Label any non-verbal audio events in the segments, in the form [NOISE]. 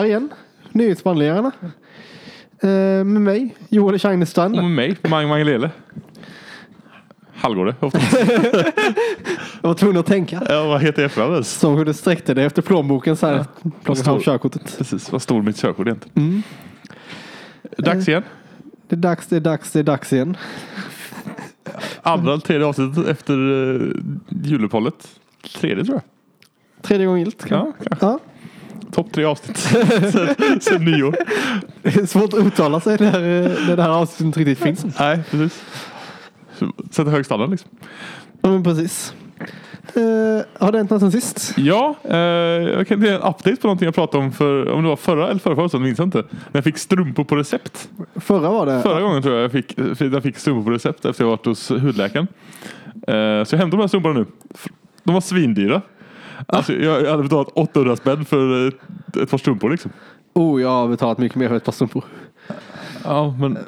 här igen. Nyhetsbandledarna. Eh, med mig, Joel Scheinestrand. Och med mig, Mang Mangelele. Halvgår det ofta. [LAUGHS] Jag var tvungen att tänka. Ja, vad heter jag efternamnet? Såg hur du sträckte dig efter plånboken så här. Plockade fram körkortet. Precis, vad står mitt körkort egentligen? Dags igen. Det är dags, det är dags, det är dags igen. Andra eller tredje avsnittet efter uh, juluppehållet. Tredje tror jag. Tredje gången gillt. Ja, kanske. Ja. Topp tre avsnitt [LAUGHS] sen, sen nyår. Det är svårt att uttala sig när, eh, när det här avsnittet inte riktigt finns. Nej, precis. Sätta hög standard liksom. Ja, men precis. Eh, har det hänt något sen sist? Ja, eh, jag kan ge en update på någonting jag pratade om för, om det var förra eller förra förra minns jag inte. När jag fick strumpor på recept. Förra var det. Förra gången tror jag jag fick, jag fick strumpor på recept efter jag varit hos hudläkaren. Eh, så jag hämtade de här strumporna nu. De var svindyra. Alltså, jag, hade betalat 800 spänn för ett, ett par strumpor liksom. Oh, jag har betalat mycket mer för ett par strumpor. Ja, men,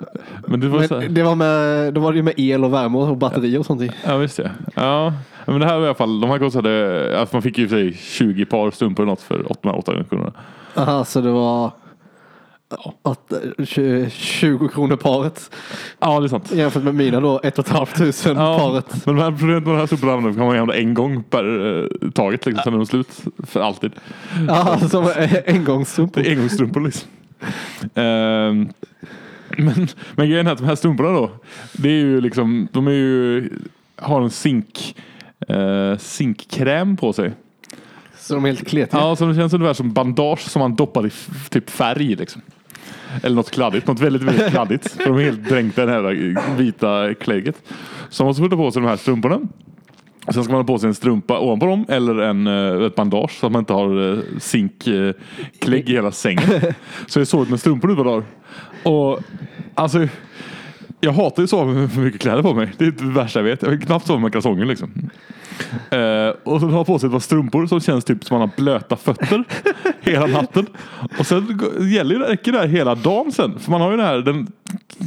men det var så här. Men det var med, då var det ju med el och värme och batteri och sånt i. Ja, visst ja. ja. Men det här var i alla fall, de här kostade, alltså man fick ju för sig 20 par strumpor eller något för 800 800 kronor. Aha, så det var att, eh, 20 20 kronor paret. Ja, det är sant. Jämfört med mina då, ett och ett halvt tusen Ja, paret. men de problemet med de här strumporna kan man använda en gång per eh, taget liksom, sen är de slut för alltid. Ja, som engångsstrumpor. Det är engångsstrumpor liksom. Ehm, men, men grejen är att de här strumporna då, det är ju liksom, de är ju, har en zink, eh, zinkkräm på sig. Så de är helt kletiga. Ja, så det känns ungefär som bandage som man doppar i typ färg liksom. Eller något kladdigt, något väldigt, väldigt kladdigt. För de är helt dränkta i det här vita klägget. Så man måste ta på sig de här strumporna. Sen ska man ha på sig en strumpa ovanpå dem eller en, eh, ett bandage så att man inte har eh, zinkklägg eh, i hela sängen. Så jag är med strumpor nu ett par dagar. Och alltså, jag hatar ju att sova med för mycket kläder på mig. Det är det värsta jag vet. Jag kan knappt sova med kalsonger liksom. Eh, och så har på sig ett par strumpor som känns typ som man har blöta fötter [LAUGHS] hela natten. Och sen gäller det, räcker det här hela dagen sen. För man har ju den här, den,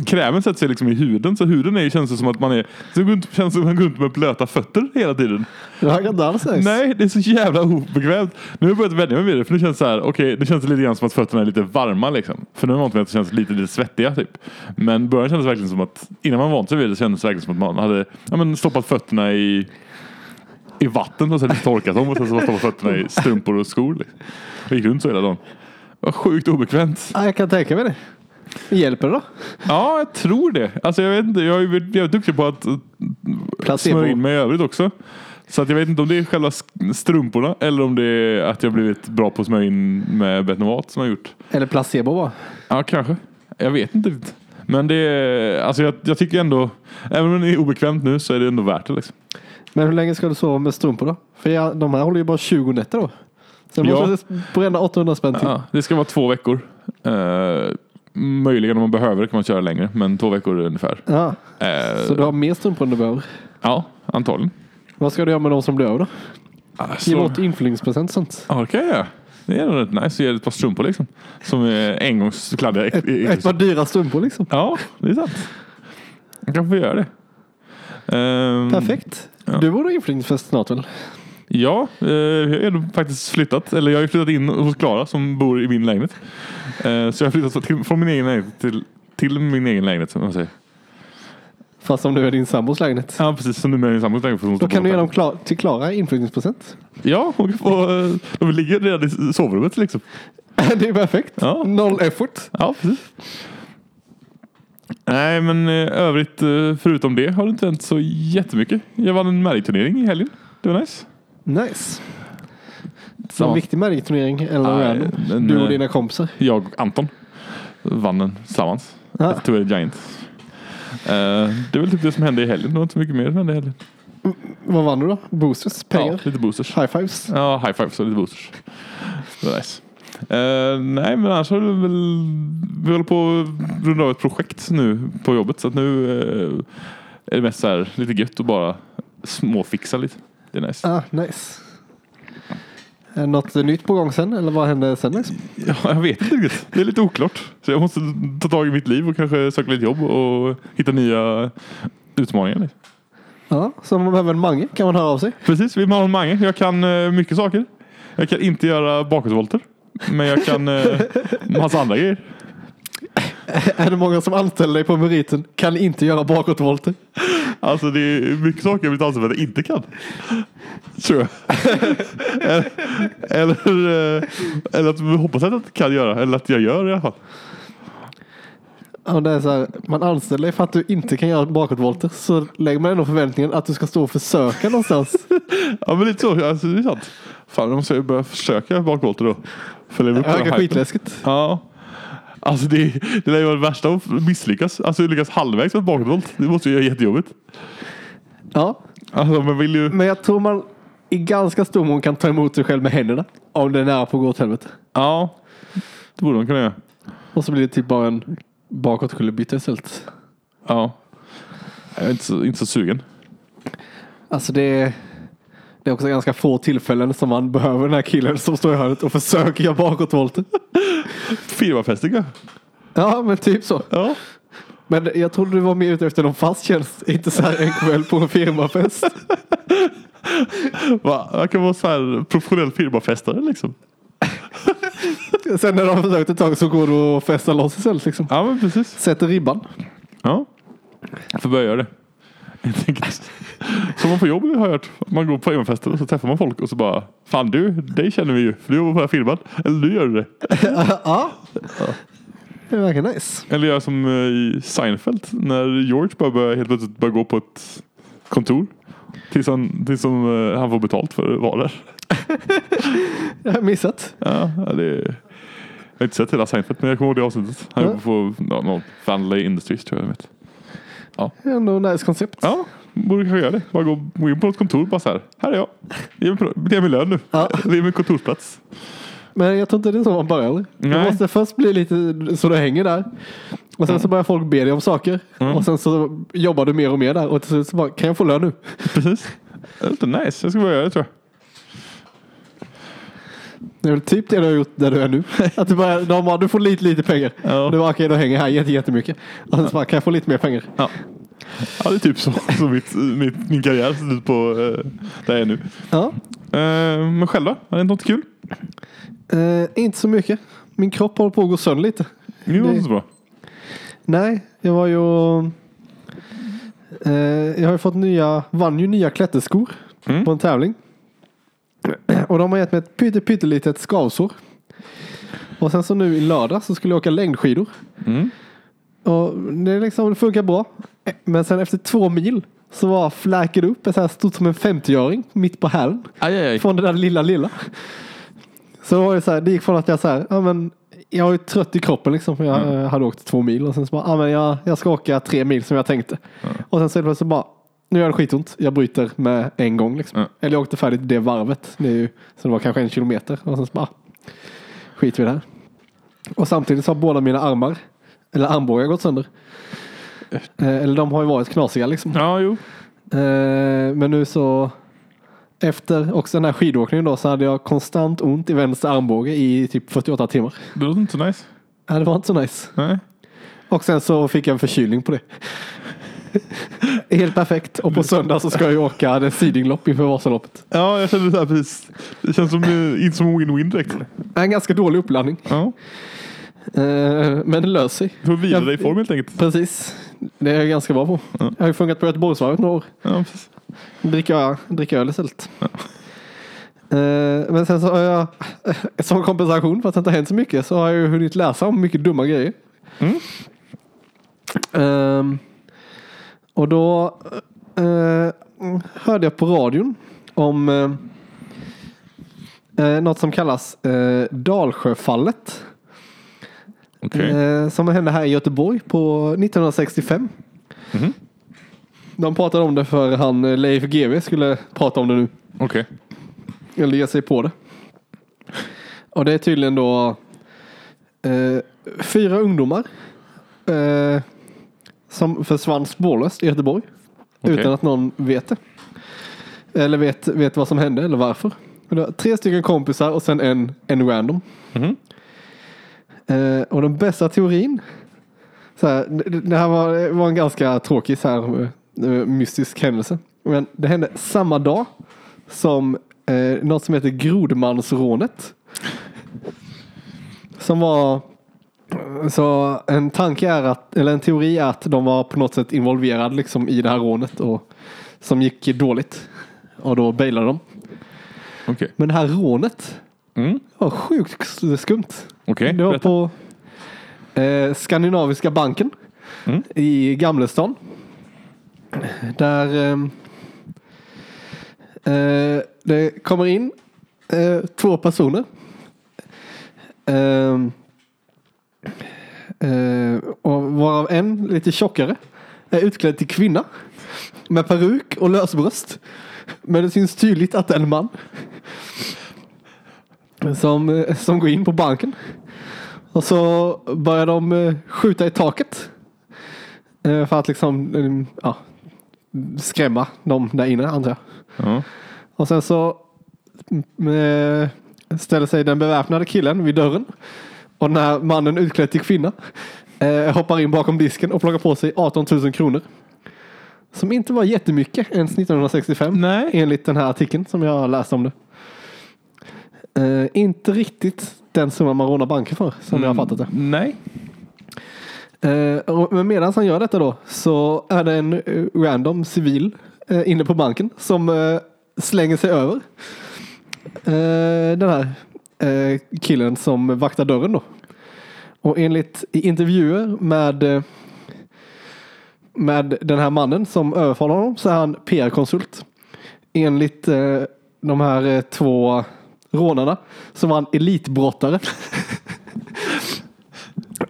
krämen sätter sig liksom i huden. Så huden är, ju- känns det som att man är, så inte- känns som att man går runt med blöta fötter hela tiden. Det har jag inte alls. Nej, det är så jävla obekvämt. Nu har jag börjat vänja mig vid det. För nu känns det så här, okej, det känns lite grann som att fötterna är lite varma liksom. För nu är man vant vid att det känns lite, lite svettiga typ. Men början kändes verkligen som att, innan man vant sig vid det, kändes det verkligen som att man hade ja, men stoppat fötterna i i vatten och sen torkat dem och sen så stoppat fötterna i strumpor och skor. Liksom. Jag gick runt så hela dagen. Det var sjukt obekvämt. Ja, jag kan tänka mig det. Hjälper det då? Ja, jag tror det. Alltså jag vet inte, jag är jävligt duktig på att eh, Placebo. smörja in mig i övrigt också. Så att jag vet inte om det är själva strumporna eller om det är att jag blivit bra på att smörja in med Betnovat som jag har gjort. Eller placebo bara. Ja, kanske. Jag vet inte riktigt. Men det är, alltså jag, jag tycker ändå, även om det är obekvämt nu så är det ändå värt det liksom. Men hur länge ska du sova med strumpor då? För jag, de här håller ju bara 20 nätter då. Sen Ja. måste du bränna 800 spänn till. Ja, det ska vara två veckor. Eh, möjligen om man behöver det kan man köra längre, men två veckor ungefär. Ja. Eh, Så du har mer strumpor än du behöver. Ja, antagligen. Vad ska du göra med de som blir över då? Alltså, Ge bort inflyttningspresent sånt. ja, det kan jag göra. Det är nog rätt nice att ge ett par strumpor liksom. Som är engångskladdiga. Ett, ett par dyra strumpor liksom. Ja, det är sant. Jag kan få göra det. Ehm, Perfekt. Ja. Du borde ha inflyttningsfest snart väl? Ja, eh, jag har faktiskt flyttat. Eller jag har flyttat in hos Klara som bor i min lägenhet. Eh, så jag har flyttat till, från min egen lägenhet till, till min egen lägenhet. Som man säger. Fast om du är din sambos lägenhet. Ja, precis. Som nu är min sambos lägenhet. Då kan du ge dem klar, till Klara inflyttningspresent. Ja, hon kan få... eh, De ligger redan i sovrummet liksom. [LAUGHS] Det är perfekt. Ja. Noll effort. Ja, precis. Nej, men eh, övrigt eh, förutom det har det inte hänt så jättemycket. Jag vann en märgturnering i helgen. Det var nice. Nice. En Så, viktig märkturnering eller Nej, random. men, Du och eh, dina kompisar. jag och Anton vann den tillsammans. Ja. Efter Two Giant. Eh, det är väl typ det som hände i helgen. Det var inte så mycket mer som hände i helgen. Vad vann du då? Boosters? Pengar? Ja, lite boosters. High fives? Ja, high five så lite boosters. Det var nice. Eh, nej, men annars har det väl... Vi håller på att runda av ett projekt nu på jobbet. Så att nu eh, är det mest så här lite gött att bara småfixa lite. Det är nice. Ah, nice. Är något nytt på gång sen? Eller vad händer sen liksom? Ja, jag vet inte riktigt. Det är lite oklart. Så jag måste ta tag i mitt liv och kanske söka lite jobb och hitta nya utmaningar. liksom. Ja, så om man behöver en mange kan man höra av sig. Precis, vill man ha en mange. Jag kan eh, mycket saker. Jag kan inte göra bakåtvolter. Men jag kan eh, massa andra grejer. Är det många som anställer dig på meriten kan inte göra bakåtvolter? Alltså det är mycket saker jag mitt anställda jag inte kan. Tror jag. eller, eller, eh, eller att vi hoppas att jag kan göra. Eller att jag gör i alla fall. Ja, det är så här, man anställer dig för att du inte kan göra bakåtvolter så lägger man ändå förväntningen att du ska stå och försöka någonstans. [LAUGHS] Ja men lite så. Alltså, det är sant. Fan, då måste jag börja försöka bakvolter då. Leva upp den verkar hypen. skitläskigt. Ja. Alltså det, det lär ju vara det värsta att misslyckas. Alltså lyckas halvvägs med ett bakåtvolt. Det måste ju göra jättejobbigt. Ja, Alltså man vill ju... men jag tror man i ganska stor mån kan ta emot sig själv med händerna. Om det är nära på att gå åt helvete. Ja. Det borde man kunna göra. Och så blir det typ bara en bakåtkullerbytta istället. Ja. Jag är inte så, inte så sugen. Alltså det är, det är också ganska få tillfällen som man behöver den här killen som står i hörnet och försöker göra bakåtvolter. Firmafester kanske? Ja, men typ så. Ja. Men jag trodde du var mer ute efter någon fast tjänst. Inte så här en kväll på en firmafest. Va? Jag kan vara så här professionell firmafestare liksom. Sen när de har försökt ett tag så går du och festar loss istället liksom. Ja men precis. Sätter ribban. Ja. Jag får börja göra det. Som man får jobb har jag hört. Man går på firmafester och så träffar man folk och så bara Fan du, dig känner vi ju. För du jobbar på den här firman. Eller du gör det. [LAUGHS] ja. Det verkar nice. Eller jag som eh, i Seinfeld. När George bara börjar, helt plötsligt börjar gå på ett kontor. Tills han, tills som, eh, han får betalt för att vara där. Jag har missat. Ja, det är, jag har inte sett hela Seinfeld men jag kommer ihåg det avsnittet. Han jobbar på ja, någon Vanley Industries tror jag jag vet. Ändå nice koncept. Ja, borde kanske göra det. Bara gå, gå in på ett kontor bara så här. Här är jag. Ge mig, ge mig lön nu. Ja. [LAUGHS] Är min kontorsplats. Men jag tror inte det är så man börjar. Nej. måste först bli lite så du hänger där. Och sen så börjar folk be dig om saker. Mm. Och sen så jobbar du mer och mer där. Och till slut så bara, kan jag få lön nu? Precis. Det är lite nice. Jag ska börja göra det tror jag. Det är väl typ det du har gjort där du är nu. [LAUGHS] Att du, bara, de bara, du får lite, lite pengar. Ja. Du bara, okej, då hänger jag här jätte- jättemycket. Och så bara, kan jag få lite mer pengar? Ja. Ja, det är typ så, [LAUGHS] så mitt, mitt, min karriär ser ut på eh, där jag är nu. Ja. Eh, men själv då? Har det något kul? Eh, inte så mycket. Min kropp håller på att gå sönder lite. Det var Det- inte så bra. Nej, jag var ju... Eh, jag har ju fått nya, vann ju nya klätterskor Mm. på en tävling. [CLEARS THROAT] Och de har gett mig ett pytte, pyttelitet skavsår. Och sen så nu i lördag så skulle jag åka längdskidor. Mm. Och det, liksom, det funkar bra. Men sen efter två mil så var fläkade upp så här stort som en 50-öring mitt på hälen. Från det där lilla, lilla. Så det var ju så här, det gick från att jag så här, ja men jag var ju trött i kroppen liksom. Jag Mm. eh, hade åkt två mil och sen så bara, ja men jag, jag ska åka tre mil som jag tänkte. Och sen så så bara, nu gör det skitont. Jag bryter med en gång liksom. Mm. Eller jag åkte färdigt det varvet. Det ju, så det var kanske en kilometer. Och sen så bara, skit vi det här. Och samtidigt så har båda mina armar, eller armbågar gått sönder. Eh, Eller de har ju varit knasiga liksom. Ja, jo. Eh, Men nu så efter också den här skidåkningen då så hade jag konstant ont i vänster armbåge i typ 48 timmar. Det låter inte så nice. Ja, det var inte så nice. Nej. Och sen så fick jag en förkylning på det. [LAUGHS] Helt perfekt. Och på söndag så ska jag åka den sidinglopp inför Vasaloppet. Ja, jag kände så här precis. Det känns som, eh, inte som win-win direkt. En ganska dålig uppladdning. Ja. Eh, Men det löser sig. Du får vila dig i form helt enkelt. Precis. Det är jag ganska bra på. Ja. Jag har ju funkat på Göteborgsvarvet några år. Ja, precis. Dricka, dricka öl istället. Eh, Men sen så har jag, som kompensation för att det inte har hänt så mycket, så har jag ju hunnit läsa om mycket dumma grejer. Mm. Ehm, och då eh, hörde jag på radion om eh, eh, något som kallas eh, Dalsjöfallet. Okej. Eh, som hände här i Göteborg på 1965. Mhm. De pratade om det för han eh, Leif GW skulle prata om det nu. Okej. Eller ge sig på det. Och det är tydligen då eh, fyra ungdomar eh, som försvann spårlöst i Göteborg. Okej. Utan att någon vet det. Eller vet, vet vad som hände eller varför. Tre stycken kompisar och sen en, en random. Mhm. Eh, och den bästa teorin. Så här, det, här var, var en ganska tråkig så här, eh, mystisk händelse. Men det hände samma dag som eh, något som heter Grodmansrånet. som var så en tanke är att, eller en teori är att de var på något sätt involverade liksom i det här rånet och som gick dåligt. Och då bailade de. Okej. Men det här rånet Mm. var sjukt skumt. Okej, Det var berätta. på eh, Skandinaviska banken Mm. i Gamlestan. Där ehm, eh, det kommer in eh, två personer. Eh, och varav en lite tjockare är utklädd till kvinna med peruk och lösbröst. Men det syns tydligt att det är en man som, eh, som går in på banken. Och så börjar de eh, skjuta i taket. Eh, För att liksom ja, skrämma dem där inne antar jag. Ja. Och sen så mm, ställer sig den beväpnade killen vid dörren. Och den här mannen utklädd till kvinna eh, hoppar in bakom disken och plockar på sig 18 000 kronor. Som inte var jättemycket ens 1965 Nej. enligt den här artikeln som jag läste om det. Eh, inte riktigt den summa man rånar banken för som jag har fattat det. Nej. Eh, men medan han gör detta då så är det en eh, random civil eh, inne på banken som eh, slänger sig över eh, den här eh, killen som vaktar dörren då. Och enligt i intervjuer med eh, med den här mannen som överfaller honom så är han PR-konsult. Enligt eh, de här eh, två rånarna så var han elitbrottare. [LAUGHS]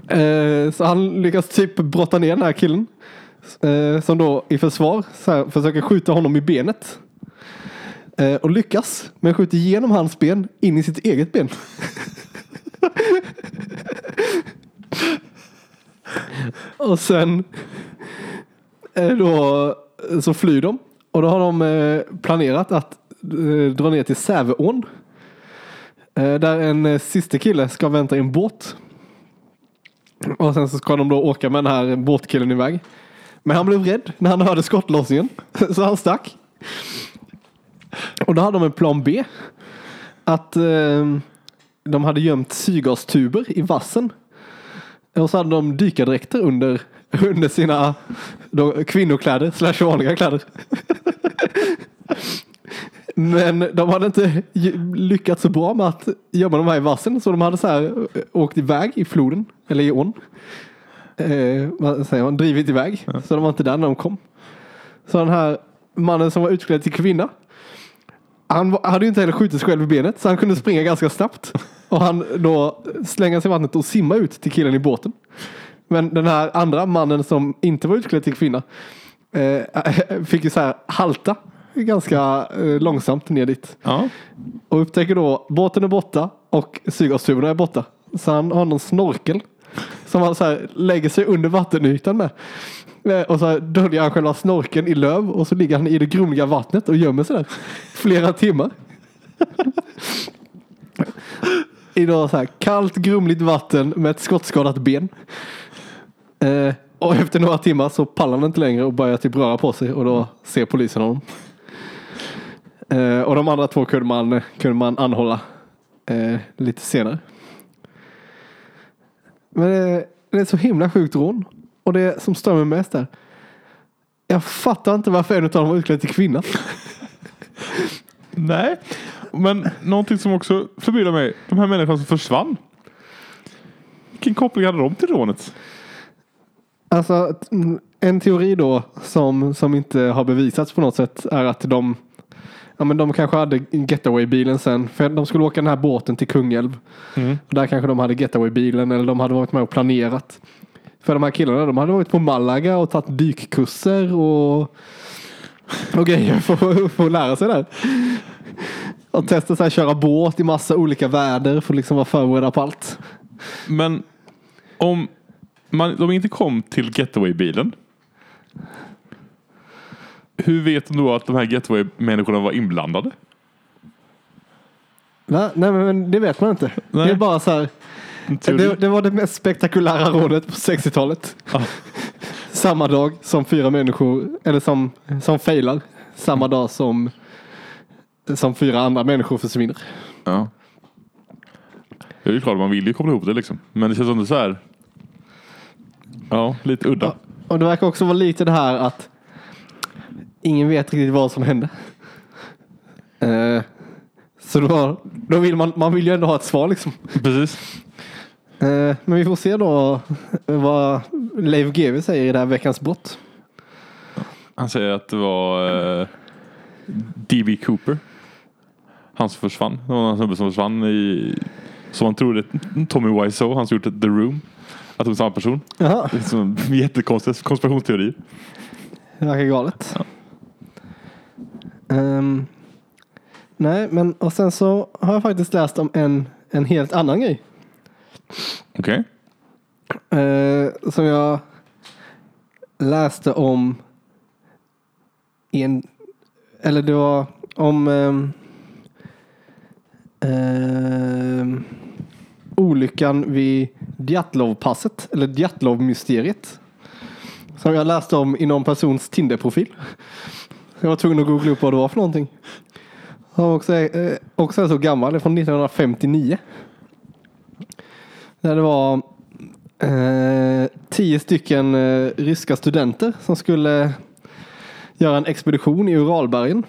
Eh, så han lyckas typ brotta ner den här killen. Eh, som då i försvar så här, försöker skjuta honom i benet. Eh, och lyckas. Men skjuter igenom hans ben in i sitt eget ben. [LAUGHS] och sen eh, då så flyr de. Och då har de eh, planerat att eh, dra ner till Säveån. Eh, där en eh, sista kille ska vänta i en båt. Och sen så ska de då åka med den här båtkillen iväg. Men han blev rädd när han hörde skottlossningen. [LAUGHS] Så han stack. Och då hade de en plan B. Att eh, de hade gömt syrgastuber i vassen. Och så hade de dykardräkter under, under sina då, kvinnokläder slash vanliga kläder. Men de hade inte lyckats så bra med att gömma de här i vassen så de hade så här eh, åkt iväg i floden eller i ån. Eh, vad säger man? Drivit iväg. Så de var inte där när de kom. Så den här mannen som var utklädd till kvinna. Han hade ju inte heller skjutit sig själv i benet så han kunde springa ganska snabbt. Och han då slänga sig i vattnet och simma ut till killen i båten. Men den här andra mannen som inte var utklädd till kvinna eh, fick ju så här halta ganska eh, långsamt ner dit. Ja. Och upptäcker då båten är borta och syrgastuberna är borta. Så han har någon snorkel som han så här lägger sig under vattenytan med. Eh, Och så döljer han själva snorkeln i löv och så ligger han i det grumliga vattnet och gömmer sig där flera timmar. I så här kallt grumligt vatten med ett skottskadat ben. Eh, och efter några timmar så pallar han inte längre och börjar typ röra på sig och då ser polisen honom. Eh, och de andra två kunde man, kunde man anhålla eh, lite senare. Men det, det är så himla sjukt rån. Och det som stör mig mest är. Jag fattar inte varför en av dem var utklädd till kvinna. Nej. Men någonting som också förbryllar mig. De här människorna som försvann. Vilken koppling hade de till rånet? Alltså en teori då som, som inte har bevisats på något sätt är att de Ja men de kanske hade getaway-bilen sen. För de skulle åka den här båten till Kungälv. Mm. Där kanske de hade getaway-bilen eller de hade varit med och planerat. För de här killarna de hade varit på Malaga och tagit dykkurser och, och grejer för, för att lära sig där. Och testa så här, köra båt i massa olika väder för att liksom vara förberedda på allt. Men om man, de inte kom till getaway-bilen. Hur vet de då att de här getaway-människorna var inblandade? Va? Nej men det vet man inte. Nej. Det är bara så här. Det, det var det mest spektakulära rånet på 60-talet. Ja. [LAUGHS] Samma dag som fyra människor, eller som, som failar. Samma dag som, som fyra andra människor försvinner. Ja. Det är ju klart man vill ju koppla ihop det liksom. Men det känns ändå så här. Ja, lite udda. Ja, Och det verkar också vara lite det här att ingen vet riktigt vad som hände. Eh, så då, då vill man, man vill ju ändå ha ett svar liksom. Precis. Eh, men vi får se då vad Leif GW säger i det här veckans brott. Han säger att det var eh, D.B. Cooper. Han som försvann. Det var en snubbe som försvann i, som man trodde, Tommy Wiseau, han som gjort The Room. Att de är samma person. Jaha, Det är som jättekonstiga konspirationsteorier. det verkar galet. Ehm, nej, men och sen så har jag faktiskt läst om en, en helt annan grej. Okej. Eh, som jag läste om i en, eller det var om ehm, ehm, olyckan vid Djatlovpasset, eller Djatlovmysteriet Som jag läste om i någon persons Tinder-profil. Jag var tvungen att googla upp vad det var för någonting. Han också, eh, också är så gammal, det är från 1959. Där det var eh, tio stycken eh, ryska studenter som skulle göra en expedition i Uralbergen.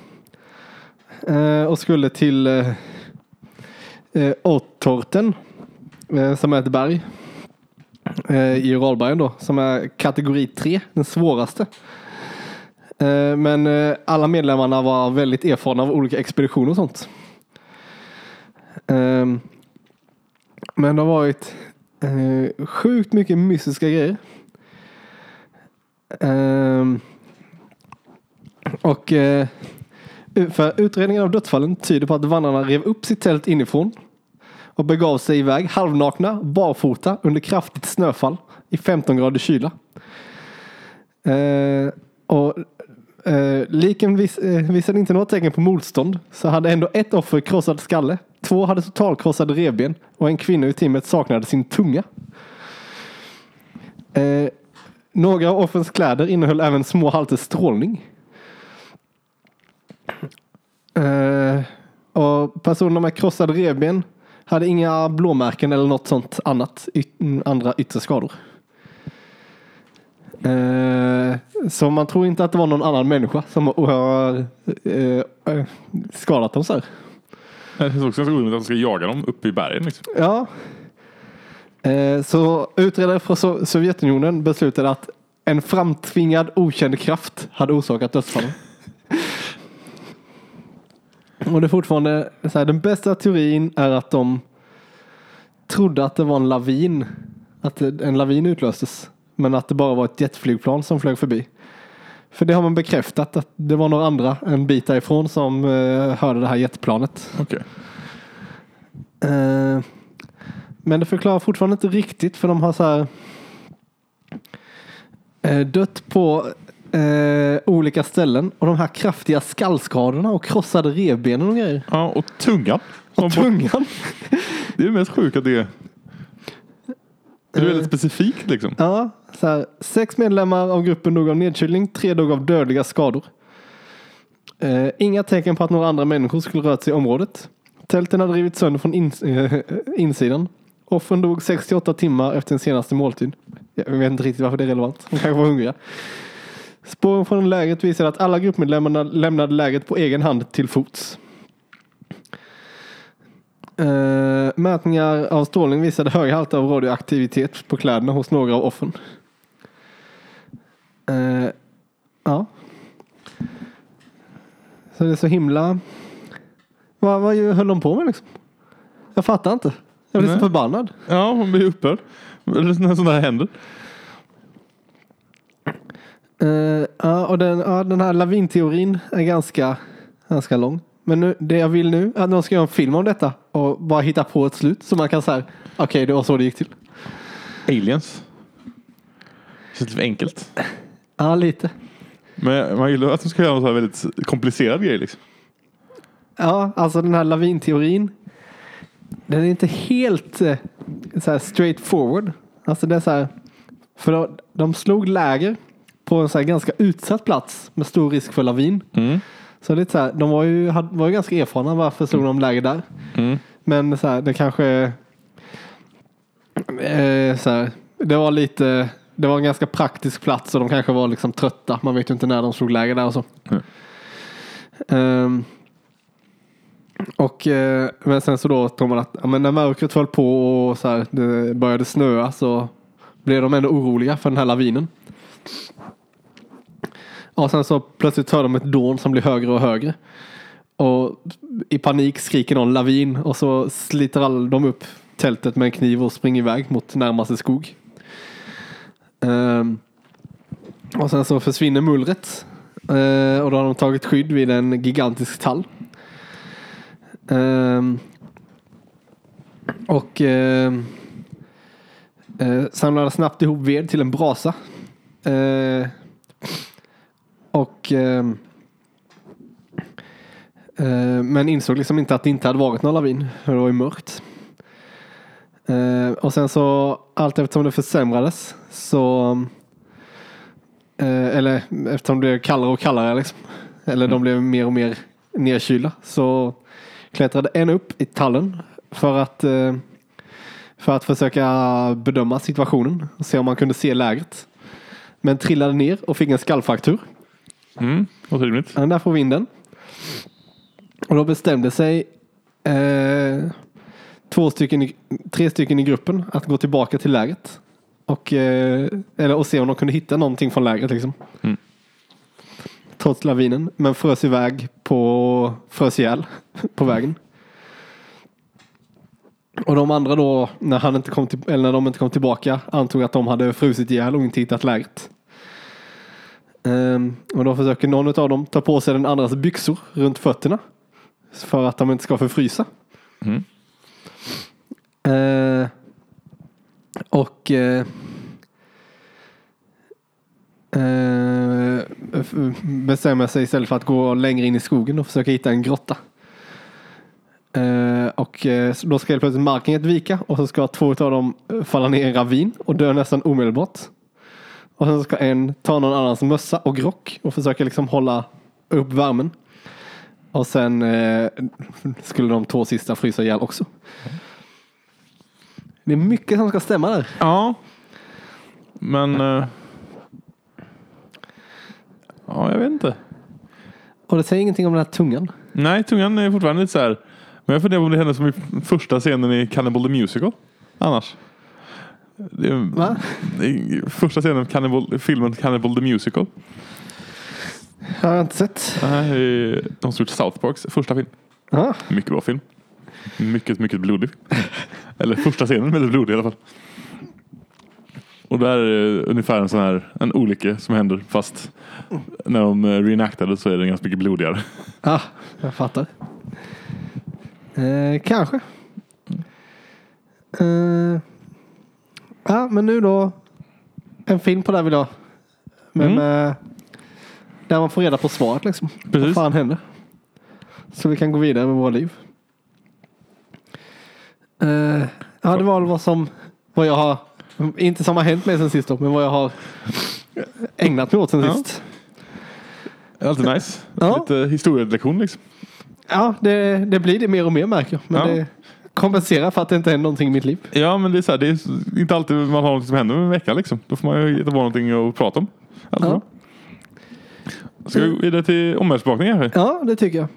Eh, och skulle till eh, eh, Ottorten Eh, som är ett berg eh, i Uralbergen då, som är kategori 3, den svåraste. Eh, men alla medlemmarna var väldigt erfarna av olika expeditioner och sånt. Men det har varit sjukt mycket mystiska grejer. Och för utredningen av dödsfallen tyder på att vandrarna rev upp sitt tält inifrån och begav sig iväg halvnakna, barfota under kraftigt snöfall i 15 grader kyla. Eh, och eh, liken vis, eh, visade inte något tecken på motstånd så hade ändå ett offer krossad skalle, två hade totalkrossade revben och en kvinna i teamet saknade sin tunga. Eh, några av offrens kläder innehöll även små halter strålning. Eh, och personerna med krossade revben hade inga blåmärken eller något sånt annat, yt- andra yttre skador. Eh, så man tror inte att det var någon annan människa som har eh, eh, skadat dem så här. Det känns också ganska orimligt att de ska jaga dem uppe i bergen. Liksom. Ja. Eh, så utredare från So- Sovjetunionen beslutade att en framtvingad okänd kraft hade orsakat dödsfallen. Och det är fortfarande så här, den bästa teorin är att de trodde att det var en lavin. Att en lavin utlöstes. Men att det bara var ett jetflygplan som flög förbi. För det har man bekräftat att det var några andra en bit därifrån som eh, hörde det här jetplanet. Okej. Eh, men det förklarar fortfarande inte riktigt för de har så här eh, dött på eh, olika ställen och de här kraftiga skallskadorna och krossade revbenen och grejer. Ja, och tungan. Och tungan. [LAUGHS] Det är mest sjukt att det är... Det är väldigt specifikt liksom. Ja, så här, sex medlemmar av gruppen dog av nedkylning, tre dog av dödliga skador. Eh, inga tecken på att några andra människor skulle rört sig i området. Tälten hade rivits sönder från ins- eh, insidan. Offren dog 68 timmar efter sin senaste måltid. Jag vet inte riktigt varför det är relevant. De kanske var hungriga. Spåren från lägret visade att alla gruppmedlemmarna lämnade lägret på egen hand till fots. Eh, mätningar av strålning visade höga halter av radioaktivitet på kläderna hos några av offren. Eh, ja. Så det är så himla... Vad, vad höll de på med liksom? Jag fattar inte. Jag blir så förbannad. Ja, hon blir upprörd. När sånt här händer. Eh, ja, och den, ja, den här lavinteorin är ganska, ganska lång. Men nu, det jag vill nu är att någon ska göra en film om detta och bara hitta på ett slut så man kan säga okej det var så det gick till. Aliens. Känns lite för enkelt. Ja, lite. Men man gillar att de ska göra en så här väldigt komplicerad grej liksom. Ja, alltså den här lavinteorin. Den är inte helt eh, så här straight forward. Alltså det är så här. För de, de slog läger på en så här ganska utsatt plats med stor risk för lavin. Mm. Så det är så här, de var ju, hade- var ju ganska erfarna. Varför slog de läger där? Mm. Men så här, det kanske Eh, så här, det var lite, det var en ganska praktisk plats och de kanske var liksom trötta. Man vet ju inte när de slog läger där och så. Mm. Ehm, och eh, men sen så då tror man att ja, men när mörkret höll på och så här, det började snöa så blev de ändå oroliga för den här lavinen. Och sen så plötsligt hör de ett dån som blir högre och högre. Och i panik skriker någon lavin och så sliter alla de upp tältet med en kniv och springer iväg mot närmaste skog. Um, och sen så försvinner mullret. Uh, och då har de tagit skydd vid en gigantisk tall. Um, och ehm, eh, uh, samlade snabbt ihop ved till en brasa. Eh, och ehm, eh, men insåg liksom inte att det inte hade varit någon lavin. För det var ju mörkt. Eh, och sen så allt eftersom det försämrades så eh, eller eftersom det blev kallare och kallare liksom. Eller de blev mer och mer nedkylda så klättrade en upp i tallen för att eh, för att försöka bedöma situationen och se om man kunde se lägret. Men trillade ner och fick en skallfraktur. Mm, vad rimligt. Den där får vinden. Och då bestämde sig eh, två stycken, i- tre stycken i gruppen att gå tillbaka till lägret. Och, eh, eller, och se om de kunde hitta någonting från lägret. Liksom. Mm. Trots lavinen. Men frös iväg på, frös ihjäl [LAUGHS] på vägen. Och de andra då, när, han inte kom till, eller när de inte kom tillbaka, antog att de hade frusit ihjäl och inte hittat lägret. Ehm, och då försöker någon av dem ta på sig den andras byxor runt fötterna. För att de inte ska förfrysa. Mm. Eh, och eh, eh, bestämmer sig istället för att gå längre in i skogen och försöka hitta en grotta. Eh, och eh, då ska helt plötsligt marken vika och så ska två av dem falla ner i en ravin och dö nästan omedelbart. Och sen ska en ta någon annans mössa och grock och försöka liksom hålla upp värmen. Och sen eh, skulle de två sista frysa ihjäl också. Det är mycket som ska stämma där. Ja. Men... eh, ja, jag vet inte. Och det säger ingenting om den här tungan. Nej, tungan är fortfarande lite så här. Men jag funderar på om det hände som i första scenen i Cannibal the Musical. Annars. Va? första scenen i Cannibal, filmen Cannibal the Musical. Har jag inte sett. Är de som gjort South Parks första film. Ja. Mycket bra film. Mycket, mycket blodig. [LAUGHS] Eller första scenen väldigt blodig i alla fall. Och där är ungefär en sån här en olycka som händer fast när de reenactade så är den ganska mycket blodigare. Ja, jag fattar. Eh, kanske. Eh, ja, men nu då. En film på det här vill jag. Men Mm. eh, där man får reda på svaret liksom. Vad Precis. fan händer? Så vi kan gå vidare med våra liv. Eh, ja, det var väl vad som, vad jag har, inte som har hänt mig sen sist då, men vad jag har ägnat mig åt sen Ja. sist. Alltid nice. Ja. Lite historielektion liksom. Ja, det, det blir det mer och mer märker jag. Men Ja. det kompenserar för att det inte händer någonting i mitt liv. Ja men det är, så här, det är inte alltid man har något som händer med en vecka liksom. Då får man ju hitta på någonting att prata om. Alltså, Ja. Ska vi gå vidare till omvärldsbevakning kanske? Ja, det tycker jag.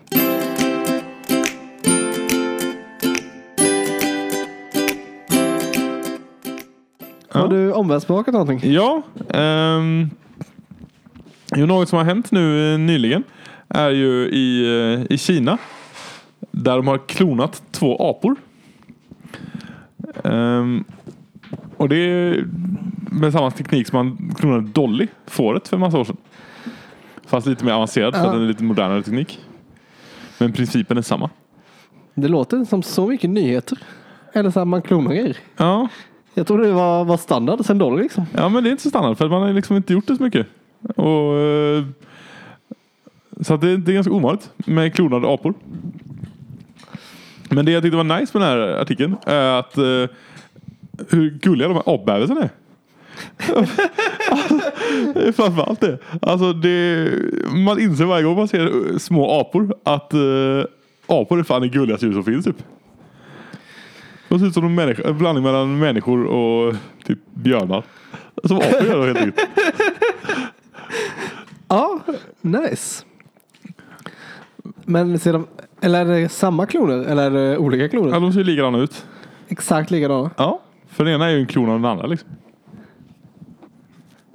Ja. Har du omvärldsbevakat någonting? Ja. Um, jo, något som har hänt nu eh, nyligen är ju i, eh, i Kina. Där de har klonat två apor. Ehm, och det är med samma teknik som man klonade Dolly, fåret, för en massa år sedan. Fast lite mer avancerad för att den är lite modernare teknik. Men principen är samma. Det låter som så mycket nyheter. Eller så här, man klonar grejer. Ja, Jag trodde det var, var standard sen då liksom. Ja men det är inte så standard för man har liksom inte gjort det så mycket. Och, eh, så det, det är ganska ovanligt med klonade apor. Men det jag tyckte var nice med den här artikeln är att eh, hur gulliga de här apbebisarna är. Det är Framförallt det. Alltså det. Man inser varje gång man ser små apor att eh, apor är fan det gulligaste djur som finns typ. De ser ut som en, människa, en blandning mellan människor och typ björnar. Som apor gör då helt enkelt. Ja, nice. Men ser de, eller är det samma kloner eller är det olika kloner? Ja, de ser likadana ut. Exakt likadana. Ja, för den ena är ju en klon av den andra liksom.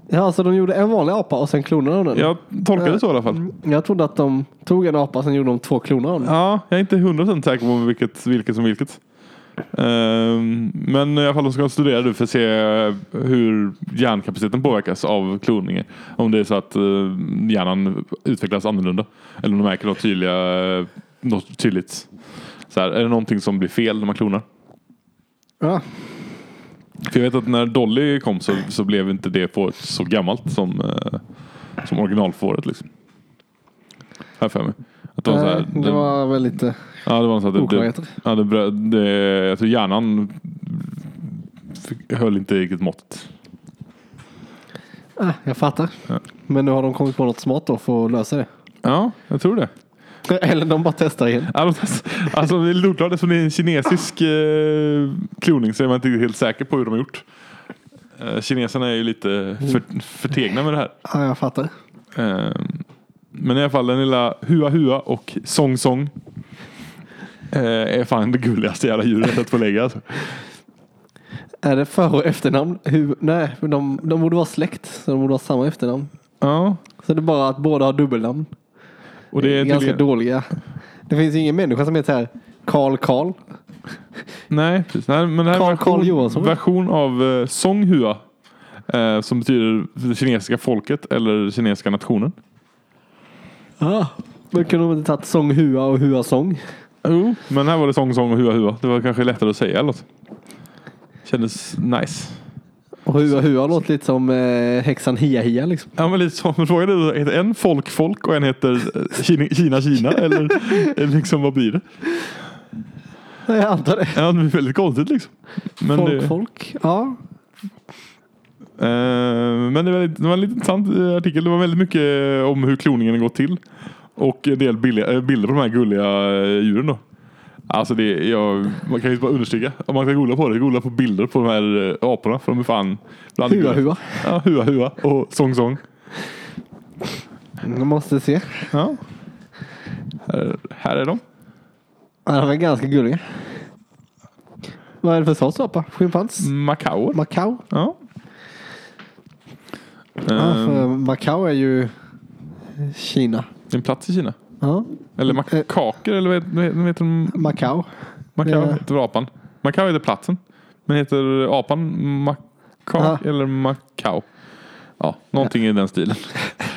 Ja, så de gjorde en vanlig apa och sen klonade de den? Jag tolkar det så i alla fall. Jag trodde att de tog en apa och sen gjorde de två kloner av den. Ja, jag är inte hundra procent säker på vilket, vilket som vilket. Ehm, men i alla fall de ska studera det för att se hur hjärnkapaciteten påverkas av kloningen. Om det är så att uh, hjärnan utvecklas annorlunda. Eller om de märker något, tydliga, något tydligt. Så här, är det någonting som blir fel när man klonar? Ja. För jag vet att när Dolly kom så, så blev inte det fåret så gammalt som, uh, som originalfåret. Liksom. Här för mig. Att det var så här, Nej, det var väl lite Ja, det var så att det, det, oklarheter. ja, det, det, jag tror hjärnan fick- höll inte riktigt måttet. Ah, jag fattar. Ja. Men nu har de kommit på något smart då för att lösa det. Ja, jag tror det. [LAUGHS] Eller de bara testar igen. De- Alltså, det är lite oklart eftersom det är en kinesisk eh, kloning så är man inte helt säker på hur de har gjort. Eh, kineserna är ju lite för, förtegna med det här. Ja, jag fattar. Eh, men i alla fall den lilla Hua Hua och Song Song eh, är fan det gulligaste jävla djuret jag sett på länge alltså. Är det för och efternamn? Hur, nej, de, de borde vara släkt. Så de borde ha samma efternamn. Ja, Så det är bara att båda har dubbelnamn. Och det är ganska tydligen- dåliga. Det finns ju ingen människa som heter här Karl Karl. Nej, precis. Nej, men det här är en Carl- Carl version, Johansson. version av eh, Song Hua. Eh, som betyder det kinesiska folket eller kinesiska nationen. Ah. Men kunde de inte tagit Sång Hua och Hua Sång? Jo, men här var det Song Song och Hua Hua. Det var kanske lättare att säga eller något. Kändes nice. Och Hua Hua låter lite som eh, häxan Hia Hia liksom. Ja men lite. Men frågan är heter en folk folk och en heter eh, Kina Kina, Kina [LAUGHS] eller, eller liksom vad blir det? Jag antar det. Ja det blir väldigt konstigt liksom. Men folk, det, folk. Ja. Eh, men det var, lite- det var en lite intressant eh, artikel. Det var väldigt mycket eh, om hur kloningen går till. Och en del billiga, eh, bilder på de här gulliga eh, djuren då. Alltså det, jag, man kan ju bara understryka. Om man kan googla på det, googla på bilder på de här eh, aporna. För de är fan bland Hua. Hua. Ja, hua hua och sång sång. Jag måste se. Ja. Här, här är de. Ja, de är ganska gulliga. Vad är det för sorts apa? Schimpans? Macao. Macau? Ja. Ja, för Macau är ju Kina. en plats i Kina. Ja. Eller makaker eller vad heter, vad heter de? Macau. Macao Ja. heter apan. Macao heter platsen. Men heter apan Macao Ja. eller Macao? Ja, någonting i den stilen. [LAUGHS]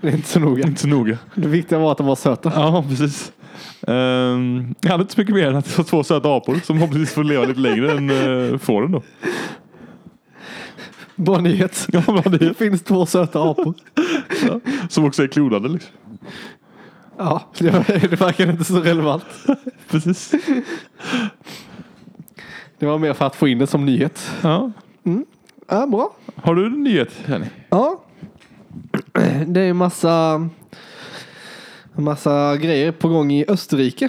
Det är inte så noga. Inte så noga. Det viktiga var att de var söta. Ja, precis. Um, jag hade inte så mycket mer än att det var två söta apor som förhoppningsvis får leva lite längre än uh, fåren då. Bra nyhet. Ja, vad det Det finns två söta apor. är. Som också är klonade liksom. Ja, det, var- [LAUGHS] det verkar inte så relevant. [LAUGHS] Precis. Det var mer för att få in det som nyhet. Ja. Ja, bra. Har du en nyhet Henny? Ja. [CLEARS THROAT] Det är massa, massa grejer på gång i Österrike.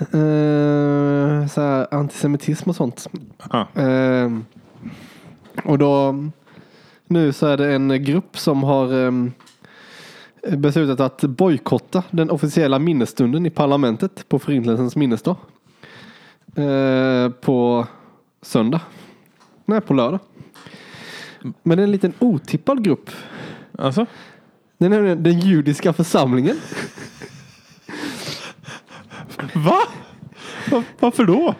Eh, så här, antisemitism och sånt. Ja. Eh, och då nu så är det en grupp som har eh, beslutat att bojkotta den officiella minnesstunden i parlamentet på Förintelsens minnesdag. Eh, på söndag. Nej, på lördag. Men det är en liten otippad grupp. Alltså? Det är nämligen den judiska församlingen. [LAUGHS] Va? Va- Varför då?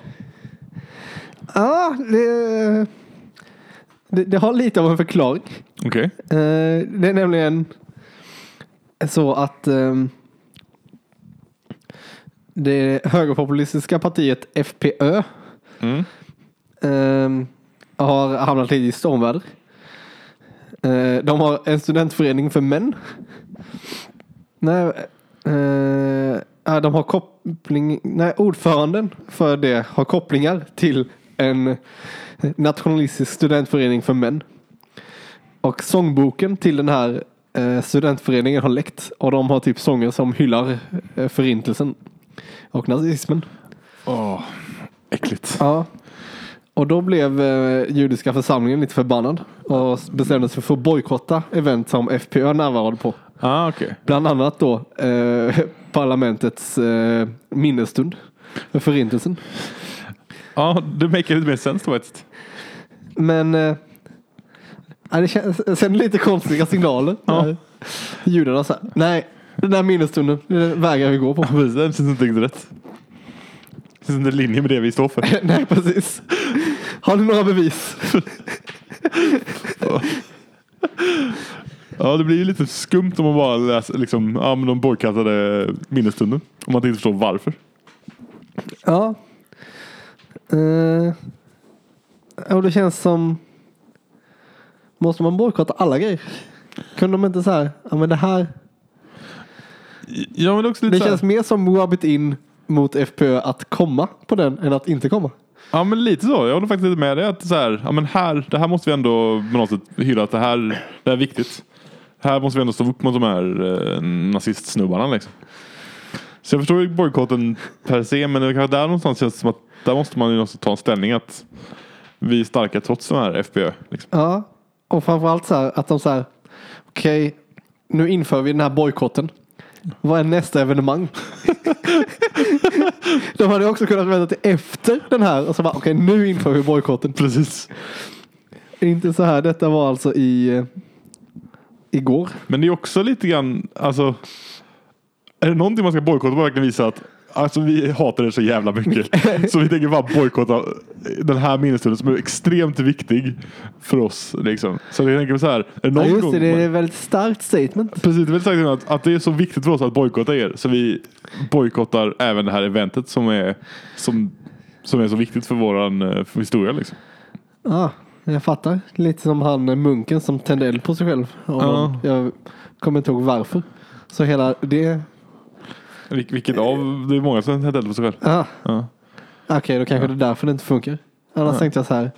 Ja, det, det, det har lite av en förklaring. Okej. Eh, det är nämligen så att ehm, det högerpopulistiska partiet FPÖ Mm. ehm, har hamnat lite i stormväder. Eh, de har en studentförening för män. Nej, ja, de har koppling, nej, ordföranden för det har kopplingar till en nationalistisk studentförening för män. Och sångboken till den här eh, studentföreningen har läckt och de har typ sånger som hyllar eh, förintelsen och nazismen. Åh, äckligt. Ja. Och då blev eh, judiska församlingen lite förbannad och bestämde sig för att bojkotta event som FPÖ närvarade på. Ah, okej. Bland annat då eh, [LAUGHS] parlamentets eh, minnesstund för förintelsen. Ja, det make lite mer sens då faktiskt. Men eh, ja, det känns sen lite konstiga signaler. Ja. Judarna sa nej, den där minnesstunden den vägrar vi gå på. Precis, det känns inte riktigt rätt. Det känns inte i linje med det vi står för. [LAUGHS] nej, precis. Har ni några bevis? Ja, det blir ju lite skumt om man bara läser liksom, ja men de bojkottade minnesstunden. Om man inte förstår varför. Ja. Eh, och det känns som... Måste man bojkotta alla grejer? Kunde de inte så här, ja men det här. Ja men också lite Det så här- känns mer som rub it in mot FPÖ att komma på den än att inte komma. Ja men lite så. Jag håller faktiskt lite med dig. Att så här, ja, men här, det här måste vi ändå på något sätt hylla att det här, det här är viktigt. Här måste vi ändå stå upp mot de här eh, nazistsnubbarna liksom. Så jag förstår ju bojkotten per se men det kanske där någonstans känns det som att där måste man ju också ta en ställning att vi är starka trots de här FPÖ. Liksom. Ja, och framförallt så här att de så här, okej, nu inför vi den här bojkotten. Vad är nästa evenemang? [LAUGHS] de hade också kunnat vänta till efter den här och så bara, okej, nu inför vi bojkotten. Precis. Inte så här, detta var alltså i eh, igår. Men det är också lite grann, alltså. Är det någonting man ska bojkotta och verkligen visa att Alltså vi hatar det så jävla mycket. [LAUGHS] så vi tänker bara bojkotta den här minnesstunden som är extremt viktig för oss. Liksom. Så jag tänker så här. Är det Ja, någon just det, det är ett väldigt starkt statement. Precis, det är väldigt sagt att, att det är så viktigt för oss att bojkotta er. Så vi bojkottar även det här eventet som är, som, som är så viktigt för våran eh, för historia. Liksom. Ja, jag fattar. Lite som han eh, munken som tände eld på sig själv. Och Ja. Jag kommer inte ihåg varför. Så hela det... Vil- Vilket av, det är många som eld på sig själv. Ah, Ja. Okej, då kanske det är därför det inte funkar. Annars tänkte jag så här.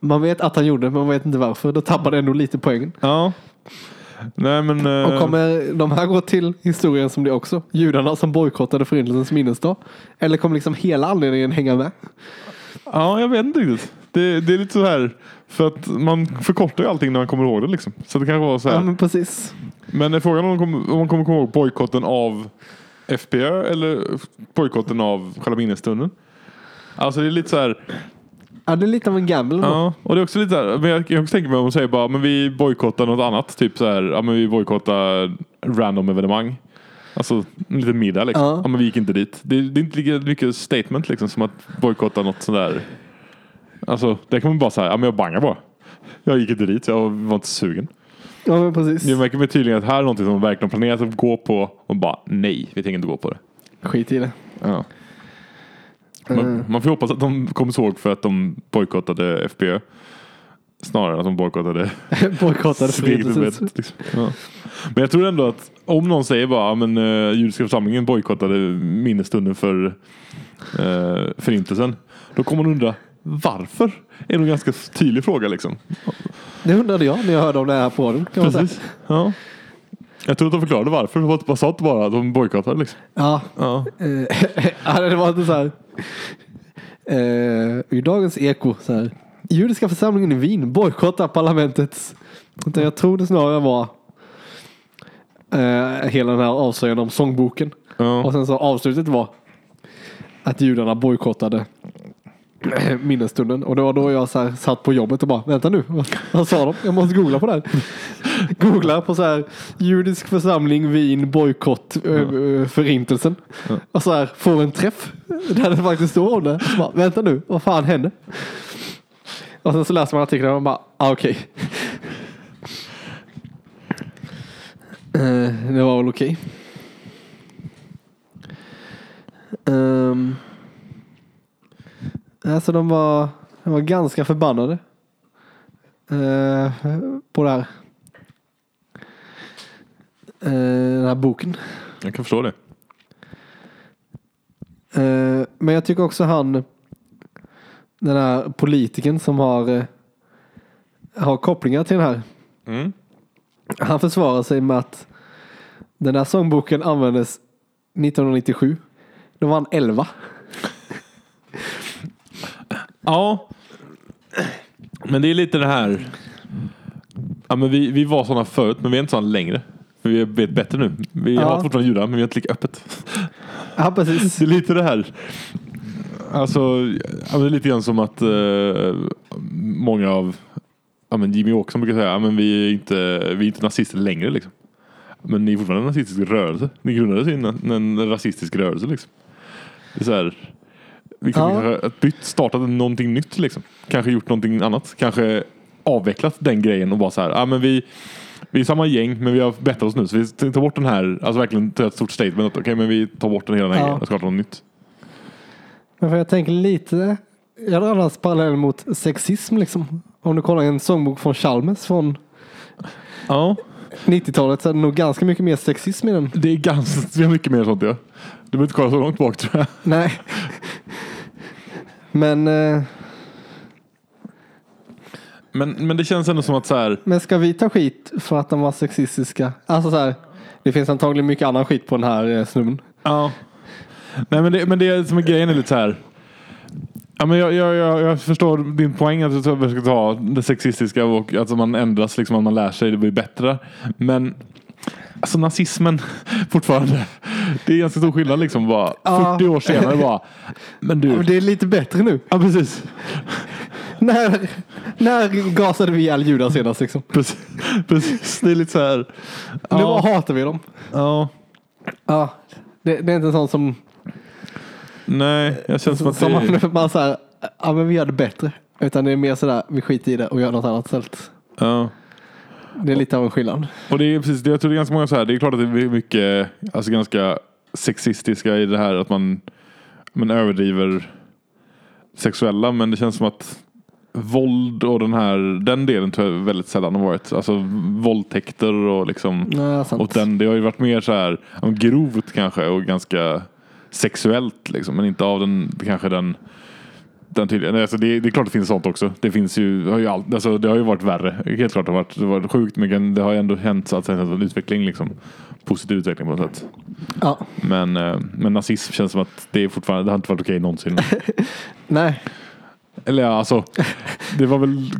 Man vet att han gjorde det, men man vet inte varför. Då tappar det ändå lite poängen. ja. Nej men. eh, Och kommer de här gå till historien som det också? Judarna som bojkottade förintelsens minnesdag? Eller kommer liksom hela anledningen hänga med? Ja, jag vet inte riktigt. Det, det är lite så här. För att man förkortar ju allting när man kommer ihåg det liksom. Så det kan vara så här. Ja, men precis. Men är frågan om man kommer, om man kommer komma ihåg bojkotten av FPÖ eller bojkotten av själva minnesstunden? Alltså det är lite så här. Ja, det är lite av en gamble. Ja, och det är också lite så här. Men jag också tänka mig om man säger bara men vi bojkottar något annat. Typ så här. Ja men vi bojkottar random evenemang. Alltså en liten middag liksom. Ja. Ja. men vi gick inte dit. Det, det är inte lika mycket statement liksom som att bojkotta något sådär. Alltså det kan man bara säga. Ja men jag bangar bara. Jag gick inte dit. Jag var inte sugen. Ja, precis. Det märker mig tydligen att här är någonting som de verkligen planerat att gå på och bara nej, vi tänker inte gå på det. Skit i det. Ja. Man, man får hoppas att de kommer ihåg för att de bojkottade FPÖ. Snarare än att de bojkottade [LAUGHS] Bojkottade event. Liksom. Ja. Men jag tror ändå att om någon säger bara men uh, judiska församlingen bojkottade minnesstunden för uh, förintelsen. Då kommer man undra varför? är nog en ganska tydlig fråga liksom. Det undrade jag när jag hörde om det här på säga. Precis. Ja. Jag tror att de förklarade varför. Var sa inte bara att de bojkottade liksom. Ja, Ja. [LAUGHS] Ja, det var inte så här. Eh, I dagens eko så här. Judiska församlingen i Wien bojkottar parlamentets. Utan jag tror det snarare var eh, hela den här avslöjandet om sångboken. Ja. Och sen så avslutet var att judarna bojkottade [CLEARS THROAT] minnesstunden. Och det var då jag så här, satt på jobbet och bara, vänta nu, vad, sa de? Jag måste googla på det här. [LAUGHS] Googla på så här, judisk församling, Wien, bojkott, eh, förintelsen. Och så här, får en träff där [LAUGHS] det faktiskt står om det. Så bara, vänta nu, vad fan hände? Och sen så läser man artikeln och man bara, ah, okej. [LAUGHS] Eh, det var väl okej. Um, alltså de var, de var ganska förbannade. eh, på det här. Eh, den här boken. Jag kan förstå det. Eh, men jag tycker också han, den här politiken som har, eh, har kopplingar till den här. Mm. Han försvarar sig med att den här sångboken användes 1997. Då var han 11. [LAUGHS] Ja. Men det är lite det här. Ja, men vi, vi var sådana förut men vi är inte sådana längre. För vi vet bättre nu. Vi Ja. har fortfarande judar men vi har inte lika öppet. Ja, precis. Det är lite det här. Alltså, ja, det är lite grann som att eh, många av ja, men Jimmy Åkesson brukar säga ja, men vi, är inte, vi är inte nazister längre. Liksom. Men ni är fortfarande en nazistisk rörelse. Ni grundades i en, en rasistisk rörelse. Liksom. Det är så här, vi kan Ja. kanske ha bytt, startat någonting nytt. Liksom. Kanske gjort någonting annat. Kanske avvecklat den grejen och bara så här. Ja, men vi, vi är samma gäng men vi har bättrat oss nu. Så vi tar bort den här, alltså verkligen ta ett stort statement. Okej men vi tar bort den hela den här Ja. grejen och startar något nytt. Men för jag tänker lite, jag drar annars parallell mot sexism liksom. Om du kollar en sångbok från Chalmers från Ja. 90-talet så är det nog ganska mycket mer sexism i den. Det är ganska mycket mer sånt ja. Du behöver inte kolla så långt bak tror jag. Nej. [LAUGHS] Men, eh, Men, men det känns ändå som att så här. men ska vi ta skit för att de var sexistiska? Alltså så här, det finns antagligen mycket annan skit på den här eh, snubben. Ja. Nej men det, men det som är grejen är lite så här. Ja, men jag, jag, jag, jag förstår din poäng att vi ska ta det sexistiska och att man ändras, liksom, att man lär sig, det blir bättre. Men alltså nazismen [LAUGHS] fortfarande. Det är ganska stor skillnad liksom. Bara, Ja. 40 år senare bara. Men du. Men det är lite bättre nu. Ja precis. När, när gasade vi ihjäl judar senast liksom? precis. Precis. Det är lite så här. Nu bara Ja. hatar vi dem. ja. Ja, det, det är inte sånt som, Nej, jag känner som att som det man bara så här, ja men vi gör det bättre. Utan det är mer sådär, vi skiter i det och gör något annat istället. Ja. Det är lite av en skillnad. Och det är precis, jag tror det är ganska många så här. Det är klart att det är mycket, alltså ganska sexistiska i det här att man, man överdriver sexuella. Men det känns som att våld och den här, den delen tror jag väldigt sällan har varit. Alltså våldtäkter och liksom. Sant. Och den, det har ju varit mer så här grovt kanske och ganska sexuellt liksom. Men inte av den, kanske den den tydligen, alltså det, det är klart det finns sånt också. Det finns ju, har ju all, alltså det har ju varit värre. Helt klart det har varit, det har varit sjukt men det har ju ändå hänt så att säga en utveckling liksom. Positiv utveckling på något sätt. Ja, Men, eh, men nazism känns som att det är fortfarande, det har inte varit okej någonsin. [LAUGHS] nej. Eller ja, alltså. Det var väl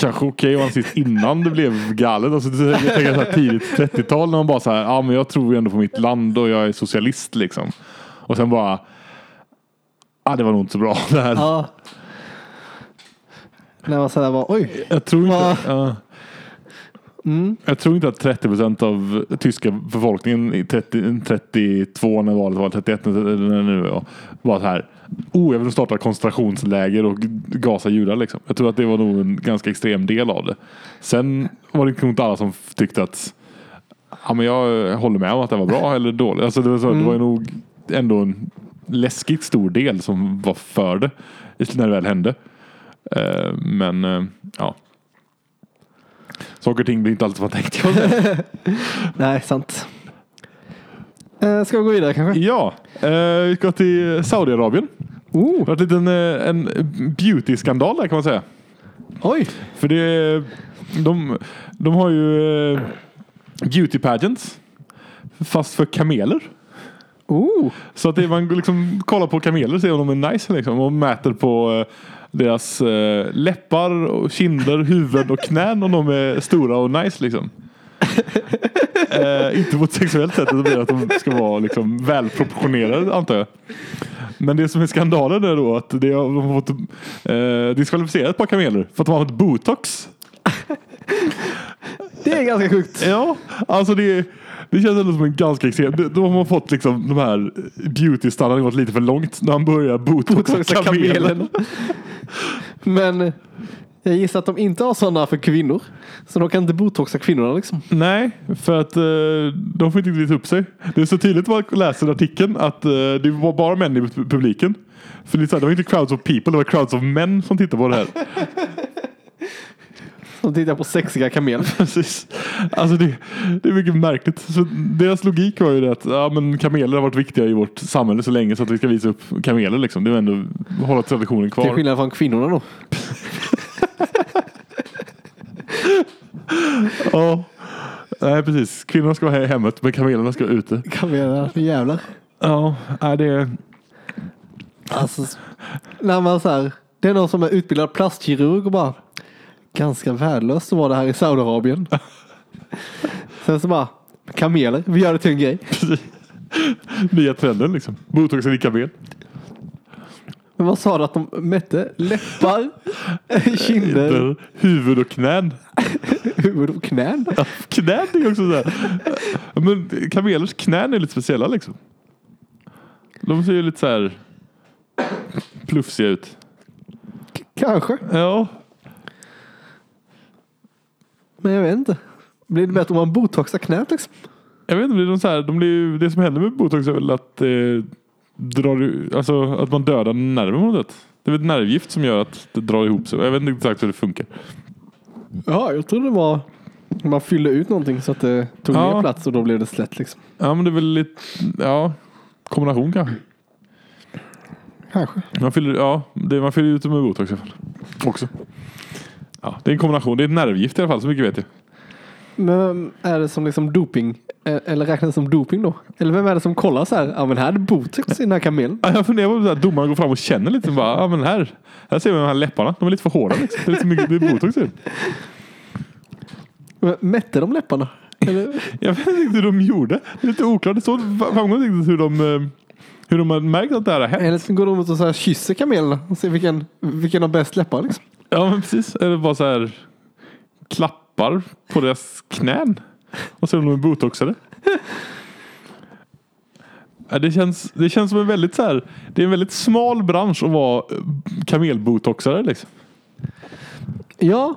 kanske okej vara nazist innan det blev galet. Alltså, jag tänker så här tidigt 30-tal när man bara så här, ja men jag tror ju ändå på mitt land och jag är socialist liksom. Och sen bara, ja det var nog inte så bra [LAUGHS] det här. Ja. När man sådär bara, oj. Jag tror inte, ja. Mm. jag tror inte att 30 procent av tyska befolkningen i 30, 32 när valet var, 31 när det nu var, var så här. Oh, jag vill starta koncentrationsläger och gasa judar liksom. Jag tror att det var nog en ganska extrem del av det. Sen var det inte alla som tyckte att ja, men jag håller med om att det var bra eller dåligt. Alltså det, var så, det var ju nog ändå en läskigt stor del som var för det när det väl hände. Eh, Men eh, ja. Saker och ting blir inte alltid som man tänkt. [LAUGHS] Nej, sant. Eh, ska vi gå vidare kanske? ja, vi ska till Saudiarabien. Oh, Det har varit en liten en beauty-skandal där kan man säga. oj. För det, de, de har ju beauty pageants. Fast för kameler. Oh, Så att det, man liksom kollar på kameler och ser om de är nice liksom, och mäter på eh, deras eh, läppar, och kinder, huvud och knän om de är stora och nice liksom. [LAUGHS] eh, inte på ett sexuellt sätt, utan att de ska vara liksom, välproportionerade antar jag. Men det som är skandalen är då att de har fått eh, diskvalificera ett par kameler för att de har använt botox. det är ganska sjukt. Ja, alltså det, det känns ändå som en ganska extrem. De har fått liksom de här beauty-standarden gått lite för långt när han börjar botoxa kamelen. Men jag gissar att de inte har sådana för kvinnor. Så de kan inte botoxa kvinnorna liksom. Nej, för att eh, de får inte riktigt upp sig. Det är så tydligt när man läser artikeln att eh, det var bara män i pu- publiken. För det, är så här, det var inte crowds of people, det var crowds of män som tittade på det här. De tittar på sexiga kameler. [LAUGHS] Precis. Alltså det, det är mycket märkligt. Så deras logik var ju det att ja, men kameler har varit viktiga i vårt samhälle så länge så att vi ska visa upp kameler. Liksom. Det är ändå hålla traditionen Till kvar. skillnad från kvinnorna då. [LAUGHS] Ja. Nej precis. Kvinnorna ska vara här i hemmet men kamelerna ska vara ute. Kamelerna, jävlar. Ja, nej, det är... Alltså, när man så här Det är någon som är utbildad plastkirurg och bara ganska värdelöst att vara det här i Saudiarabien. Sen så bara kameler, vi gör det till en grej. Nya trenden liksom. Botoxen i kamel. Men vad sa du att de mätte? Läppar, kinder, Huvud och knän. huvud och knän? Knän är också så här. Men kamelers knän är lite speciella liksom. De ser ju lite så här plufsiga ut. K- Kanske, Ja, men jag vet inte. Blir det bättre om man botoxar knät liksom? jag vet inte. Är de så här, de blir, det som händer med botox är väl att, eh, drar, alltså, att man dödar nerven på något sätt. Det är väl ett nervgift som gör att det drar ihop sig. Jag vet inte exakt hur det funkar. Ja, jag tror det var man fyllde ut någonting så att det tog Ja. mer plats och då blev det slätt liksom. Ja men det är väl lite, ja, kombination kanske. Kanske. Man fyller, ja, det, man fyller ut det med botox i alla fall. Också. Ja, det är en kombination. Det är ett nervgift i alla fall, så mycket vet jag. Men är det som liksom doping? Eh, Eller räknas det som doping då? Eller vem är det som kollar så här? Ja men här är det botox i den här kamelen. Ja, Jag funderar på att domaren går fram och känner lite. och Bara, ja, men här, här ser vi de här läpparna. De är lite för hårda. Liksom. Det är lite mycket det är botox i. Men Mätte de läpparna? Eller? [LAUGHS] Jag vet inte hur de gjorde. Det är lite oklart. Det framgår inte hur de, eh, hur de har märkt att det här har hänt. Eller så går de ut och så här kysser kamelerna och ser vilken, vilken har bäst läppar liksom. Ja men precis. Eller bara så här klappar på deras knän. Och så är de botoxade. Ja, det, känns, det känns som en väldigt så här, det är en väldigt smal bransch att vara eh, kamelbotoxare liksom. Ja.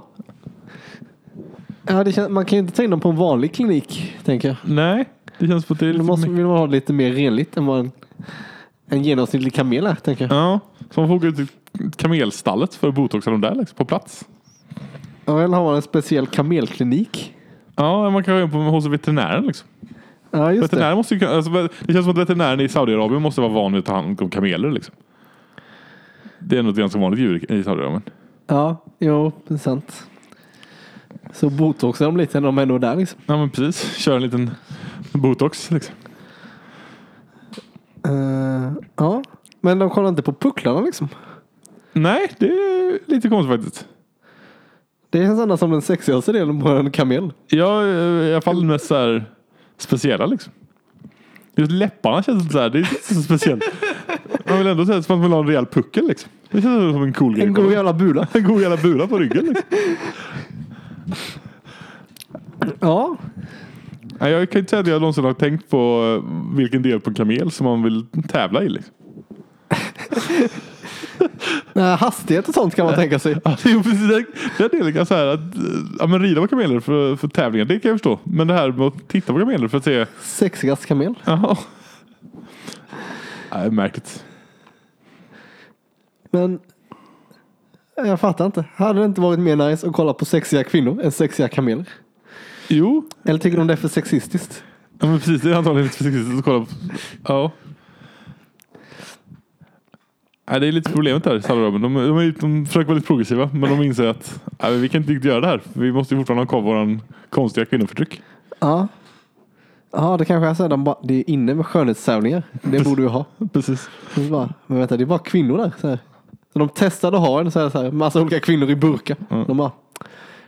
Ja, det känns, man kan ju inte ta in dem på en vanlig klinik, tänker jag. Nej, det känns på det Då måste, vill man ha det lite mer renligt än vad en, en genomsnittlig kamel är, tänker jag. Ja, så man får åka ut till kamelstallet för att botoxa dem där liksom, på plats. Ja, eller har man en speciell kamelklinik? Ja, man kan gå in på, hos veterinären liksom. Ja, just det. Veterinären måste ju, kunna- alltså, det känns som att veterinären i Saudiarabien måste vara van vid att ta hand om kameler liksom. Det är nog ett ganska vanligt djur i Saudiarabien. Ja, jo, det är sant. Så botoxar de lite när de ändå är där liksom. Ja men precis, kör en liten botox liksom. Eh, ja, men de kollar inte på pucklarna liksom. Nej, det är lite konstigt faktiskt. Det känns ändå som den sexigaste delen på en kamel. Ja, eh, i alla fall mest så här speciella liksom. Just läpparna känns så här, det är inte så speciellt. Man vill ändå säga att man vill ha en rejäl puckel liksom. Det känns som en cool grej. En god jävla bula. [LAUGHS] en god jävla bula på ryggen liksom. Ja, jag kan inte säga att jag någonsin har tänkt på eh, vilken del på en kamel som man vill tävla i liksom. [LAUGHS] [LAUGHS] Hastighet och sånt kan man tänka sig. Ja, jo, precis. Den, den delen kan jag säga att eh, ja, men rida på kameler för, för tävlingar, det kan jag förstå. Men det här med att titta på kameler för att se, Sexigast kamel. jaha. Nej, märkligt. Men jag fattar inte. Hade det inte varit mer nice att kolla på sexiga kvinnor än sexiga kameler? Jo, Eller tycker de det är för sexistiskt? ja, men precis. Det är antagligen lite försiktigt att kolla på. Ja. Nej, det är lite problemet här i Saudiarabien. De, de, de försöker vara lite progressiva, men de inser att nej, vi kan inte riktigt göra det här. Vi måste ju fortfarande ha kvar våran konstiga kvinnoförtryck. Ja. Ja, det kanske är så här, de bara, det är inne med skönhetstävlingar. Det borde vi ha. [LAUGHS] Precis. Bara, men vänta, det är bara kvinnor där. Så, här. så de testade att ha en så här, så här, massa olika kvinnor i burka. De bara,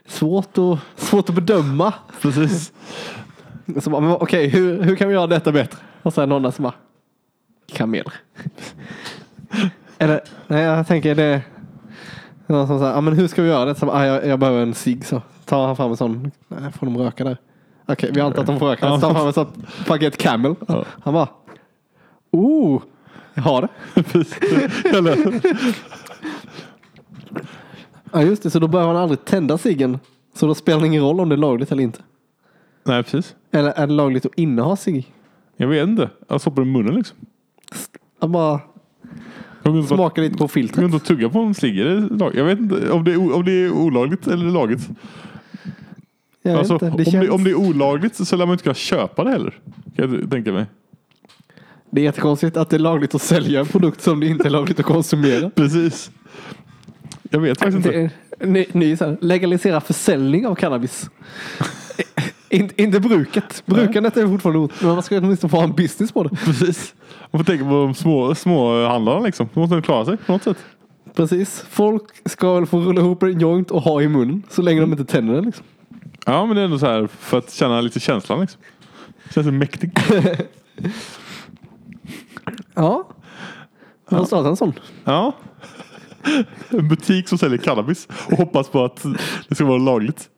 svårt att, svårt att bedöma. Precis. [LAUGHS] Så bara, men okej, hur, hur kan vi göra detta bättre? Och så är det någon där som bara, kameler. Eller, nej jag tänker det någon som säger, ja men hur ska vi göra det? Så, ah, jag, jag behöver en cigg så tar han fram en sån, nej får de röka där? Okej, vi antar att de får röka. Så tar han fram en sån paket camel. Ja. Han bara, oh, jag har det. [LAUGHS] Eller, Ja just det, så då behöver han aldrig tända ciggen. Så då spelar det ingen roll om det är lagligt eller inte. nej, precis. Eller är det lagligt att inneha cigg? Jag vet inte. Jag stoppar i munnen liksom. Jag bara Jag smaka lite på jag går filtret. inte tugga på en det lag- Jag vet inte om det är, om det är olagligt eller lagligt. Jag Alltså, inte. om, Det, det, känns, om det är olagligt så lär man inte kunna köpa det heller. Kan jag tänka mig. det är jättekonstigt att det är lagligt att sälja en produkt som det inte är lagligt att konsumera. [LAUGHS] Precis. Jag vet faktiskt inte. Det ny, ny, legalisera försäljning av cannabis. In, inte bruket. Brukandet är fortfarande ont. Men man ska åtminstone få ha en business på det. Precis. Man får tänka på de små, små handlarna liksom. De måste klara sig på något sätt. Precis. Folk ska väl få rulla ihop en joint och ha i munnen så länge de inte tänder den. Liksom. Ja, men det är ändå så här för att känna lite känslan liksom. Känns det mäktigt. [LAUGHS] Ja. Jag har startat en sån. Ja. En butik som säljer cannabis och hoppas på att det ska vara lagligt.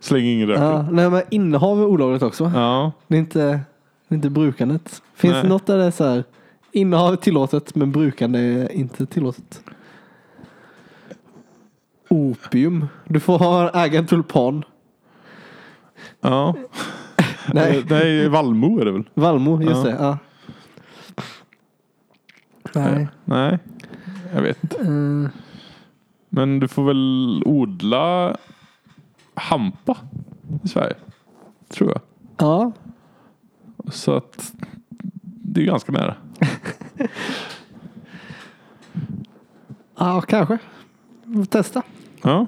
Så länge ingen röker. Ja, nej, men innehav är olagligt också va? Ja. Det är inte, det är inte brukandet. Finns Nej. det något där det är så här innehav är tillåtet men brukande är inte tillåtet? Opium. Du får ha, äga en tulpan. ja. [LAUGHS] Nej, Nej, Valmo är det väl? Valmo, just Ja. det. Ja. Nej. Nej, jag vet inte. Eh, Men du får väl odla hampa i Sverige. Tror jag. ja, Så att det är ganska nära. [LAUGHS] ja, kanske. Vi får testa. Ja.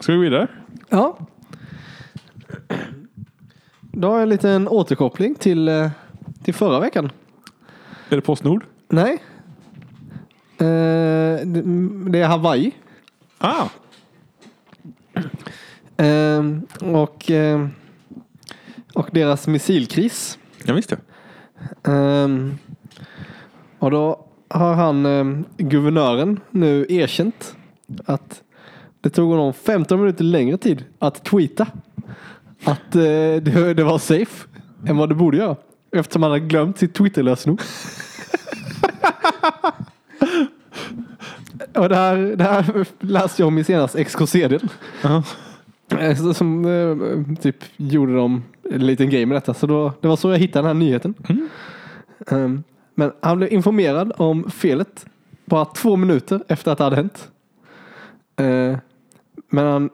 Ska vi gå vidare? Ja. Då har jag en liten återkoppling till, eh, till förra veckan. Är det Postnord? Nej. Eh, det, är Hawaii. Ah, och, ehm, och deras missilkris. jag visste. Ehm, och då har han, ehm, guvernören, nu erkänt att det tog honom 15 minuter längre tid att tweeta att eh, [LAUGHS] det, det var safe än vad det borde göra. Eftersom han hade glömt sitt Twitter-lösenord. [LAUGHS] och det här, det här [LAUGHS] läste jag om i senaste. Ja. Eh, så- Som eh, typ gjorde de en liten grej med detta. Så då, det var så jag hittade den här nyheten. Um, men han blev informerad om felet bara två minuter efter att det hade hänt. Eh, men han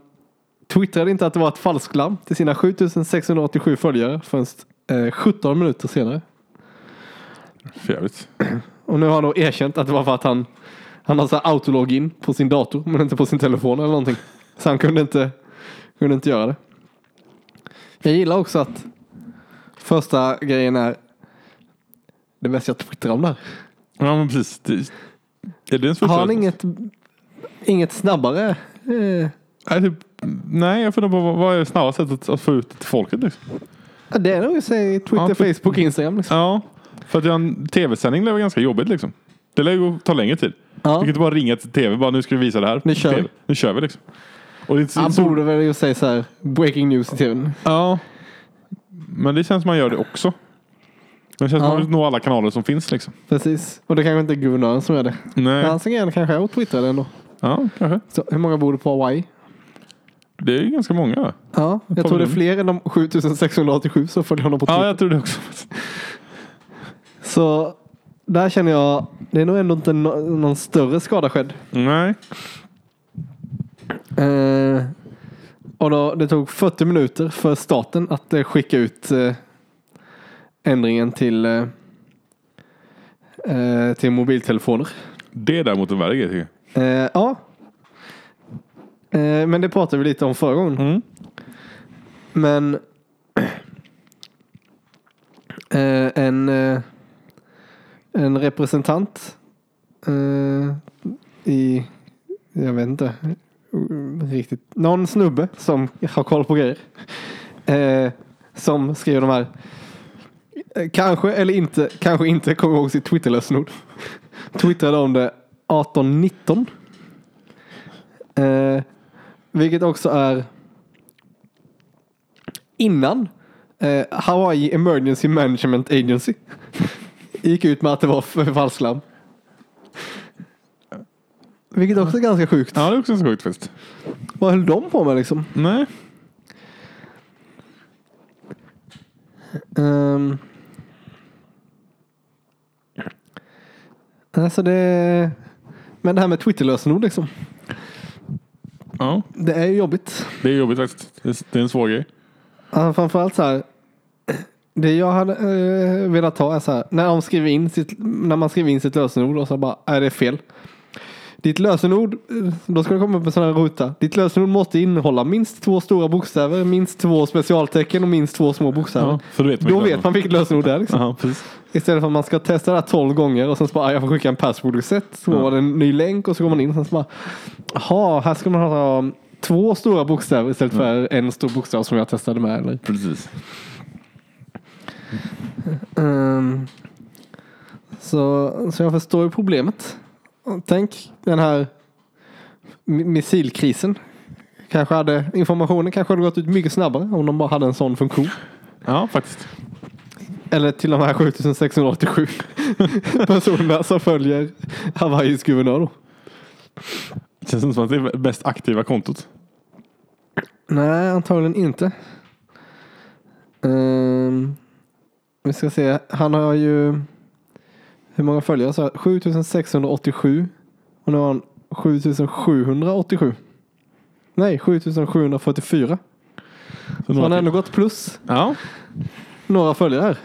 twittrade inte att det var ett falsklarm till sina 7687 följare förrän eh, 17 minuter senare. För jävligt. Och nu har han då erkänt att det var för att han, han har så autologin på sin dator men inte på sin telefon eller någonting. Så han kunde inte, kunde inte göra det. Jag gillar också att första grejen är det bästa jag twittrar om där. Ja men precis. Det, är det ens? Har han inget, inget snabbare? Eh, Nej, typ, nej jag funderar på vad, vad är det snabbaste sättet att få ut det till folket liksom? ja, det är nog säg Twitter, Ja, för- Facebook, Instagram. Liksom. Ja, för att göra en tv-sändning lär vara ganska jobbigt liksom. Det lär ju ta längre tid. Ja. Du kan inte bara ringa till tv bara nu ska vi visa det här. Nu kör. TV. Nu kör vi liksom. Det Han så, borde väl ju säga så här breaking news i tvn. Ja. Men det känns som man gör det också. Det känns som Ja. man vill nå alla kanaler som finns liksom. Precis. Och det kanske inte är guvernören som gör det. Nej. Men hans grej kanske är att twittra ändå. Ja, kanske. Så, hur många bor det på Hawaii? Det är ju ganska många. Ja, jag tror det är fler än de 7687 som följer honom på Twitter. Ja, jag tror det också. Så där känner jag, det är nog ändå inte någon större skada skedd. Nej. Eh, och då, det tog 40 minuter för staten att eh, skicka ut eh, ändringen till, eh, eh, till mobiltelefoner. Det är däremot en värre grej tycker jag. Eh, ja. Men det pratade vi lite om förra gången. Mm. Men [CLEARS THROAT] en, en representant i, jag vet inte Eh, riktigt, någon snubbe som har koll på grejer. Eh, som skriver de här, eh, kanske eller inte, kanske inte kommer ihåg sitt Twitterlösenord. [LAUGHS] Twittrade om det 1819. Eh, vilket också är innan eh, Hawaii Emergency Management Agency [LAUGHS] gick ut med att det var för falsklarm. Vilket också är ganska sjukt. Ja, det är också så sjukt faktiskt. Vad höll de på med liksom? Nej. Um, alltså det... Men det här med Twitterlösenord liksom. Ja, Det är ju jobbigt. det är jobbigt faktiskt. Det är- Det är en svår grej. Ja, framförallt så här. Det jag hade eh, velat ha är så här. När, de skriver in sitt, när man skriver in sitt lösenord och så bara, är det fel. Ditt lösenord, eh, då ska det komma upp en sån här ruta. Ditt lösenord måste innehålla minst två stora bokstäver, minst två specialtecken och minst två små bokstäver. Ja, för då vet man Då vet man vilket lösenord det är. Liksom. [LAUGHS] Ja, precis. Istället för att man ska testa det här 12 gånger och sen så bara, "Ah, jag får skicka en password reset. Så Ja. var det en ny länk och så går man in och sen så bara, jaha, här ska man ha två stora bokstäver istället för en stor bokstav som jag testade med. Eller? Precis. Ehm, så, så jag förstår ju problemet. Och Tänk den här mi- missilkrisen. Kanske hade informationen kanske hade gått ut mycket snabbare om de bara hade en sån funktion. Ja, faktiskt. Eller till de här 7687 personerna som följer Hawaiis guvernör. då. Det känns inte som att det är mest aktiva kontot. Nej, antagligen inte. Ehm, vi ska se. Han har ju... Hur många följare? Så här, 7687. Och nu har han 7787. Nej, 7744. Så han har ändå gått plus Ja, några följare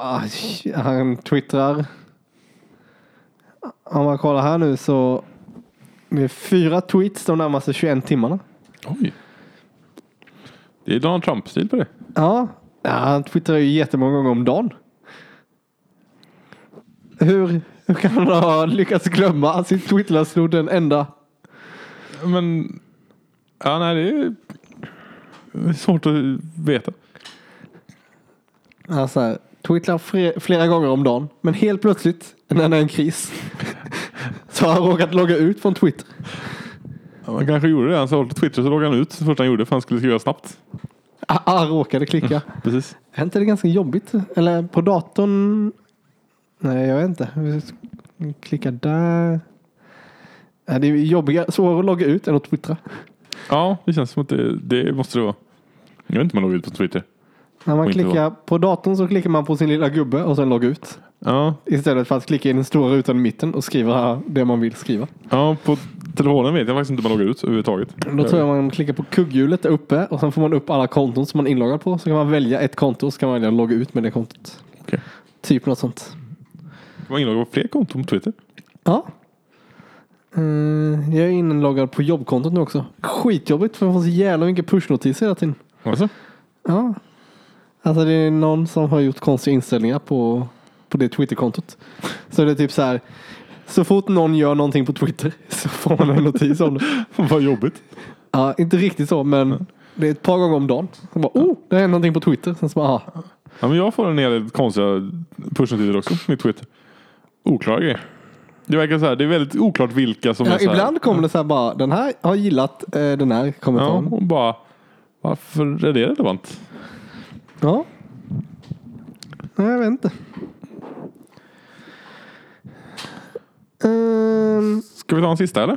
aj, han twittrar. Om man kollar här nu så. Det är fyra tweets de närmaste 21 timmarna. oj. Det är Donald Trump-stil på det. Ja, ja han twittrar ju jättemånga gånger om dagen. Hur, hur kan han ha lyckats glömma sitt Twitterlösenord den enda? Men, ja nej det är, det är svårt att veta. Alltså, här, twittrar fre- flera gånger om dagen. Men helt plötsligt, när det är en kris, [LAUGHS] så har han råkat logga ut från Twitter. Ja, Man kanske gjorde det. Han sa till Twitter så loggade han ut det första han gjorde för han skulle skriva snabbt. Ah, ah, råkade klicka. [LAUGHS] Precis. Är inte det ganska jobbigt? Eller på datorn? Nej, jag vet inte. Vi ska Klicka där. Det är jobbigare, svårare att logga ut än att twittra. Ja, det känns som att det, det måste det vara. Jag vet inte om man loggar ut på Twitter. När man Och inte klickar på datorn så klickar man på sin lilla gubbe och sen logga ut. Ja, Istället för att klicka i den stora rutan i mitten och skriva det man vill skriva. ja på telefonen vet jag faktiskt inte om man loggar ut överhuvudtaget. Då tror jag man klickar på kugghjulet där uppe och sen får man upp alla konton som man är inloggad på. Så kan man välja ett konto och så kan man välja att logga ut med det kontot. Okej. Typ något sånt. Kan man inlogga på fler konton på Twitter? Ja. Eh, jag är inloggad på jobbkontot nu också. Skitjobbigt för jag får så jävla mycket pushnotiser hela tiden. Alltså? Ja. Alltså det är någon som har gjort konstiga inställningar på, på det Twitterkontot. Så det är typ så här. Så fort någon gör någonting på Twitter [LAUGHS] så får man en notis om det. [LAUGHS] Vad jobbigt. Ja, inte riktigt så men det är ett par gånger om dagen. Så bara, oh, det är någonting på Twitter. Sen så bara. Ja, men jag får en hel del konstiga pushnotiser också på mitt Twitter. Oklara grejer. Det verkar så här, det är väldigt oklart vilka som ja, är så här. ibland kommer det så här bara, den här har gillat eh, den här Ja, kommentaren. och bara varför är det relevant? Ja. Nej, jag vet inte. Ehm, Ska vi ta en sista eller?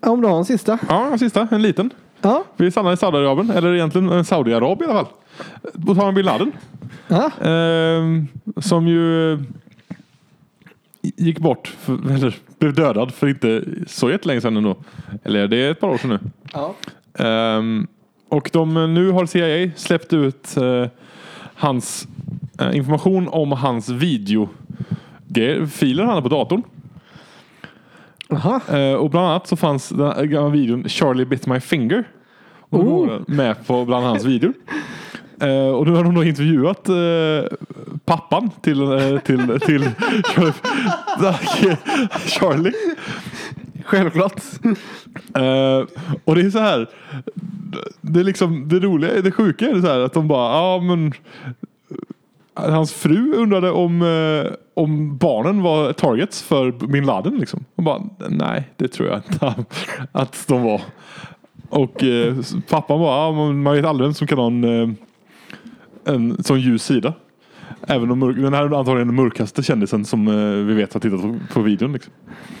om du har en sista. Ja, en sista. En liten. Ja. Vi stannar i Saudiarabien, eller egentligen en Saudiarab i alla fall. Osama bin Laden. Ja. Ehm, som ju eh, gick bort, för, eller blev dödad för inte så jättelänge sedan ändå. Eller det är ett par år sedan nu. ja. Ehm, och de, nu har CIA släppt ut eh, hans eh, information om hans video filer han har på datorn. Eh, och bland annat så fanns den gamla videon Charlie bit my finger. Oh. med på bland hans videor. [LAUGHS] Eh, och nu har de då intervjuat eh, pappan till, eh, till, [LAUGHS] till [LAUGHS] Charlie. Självklart. Eh, och det är så här. Det är liksom det roliga, det sjuka är det så här att de bara, ja men. Eh, hans fru undrade om, eh, om barnen var targets för bin Laden liksom. Och bara, nej det tror jag inte [LAUGHS] att de var. Och eh, pappan bara, ah, man vet aldrig vem som kan ha en, eh, en sån ljus sida. Även om mörk, den här är antagligen den mörkaste kändisen som eh, vi vet har tittat på, på videon. Liksom.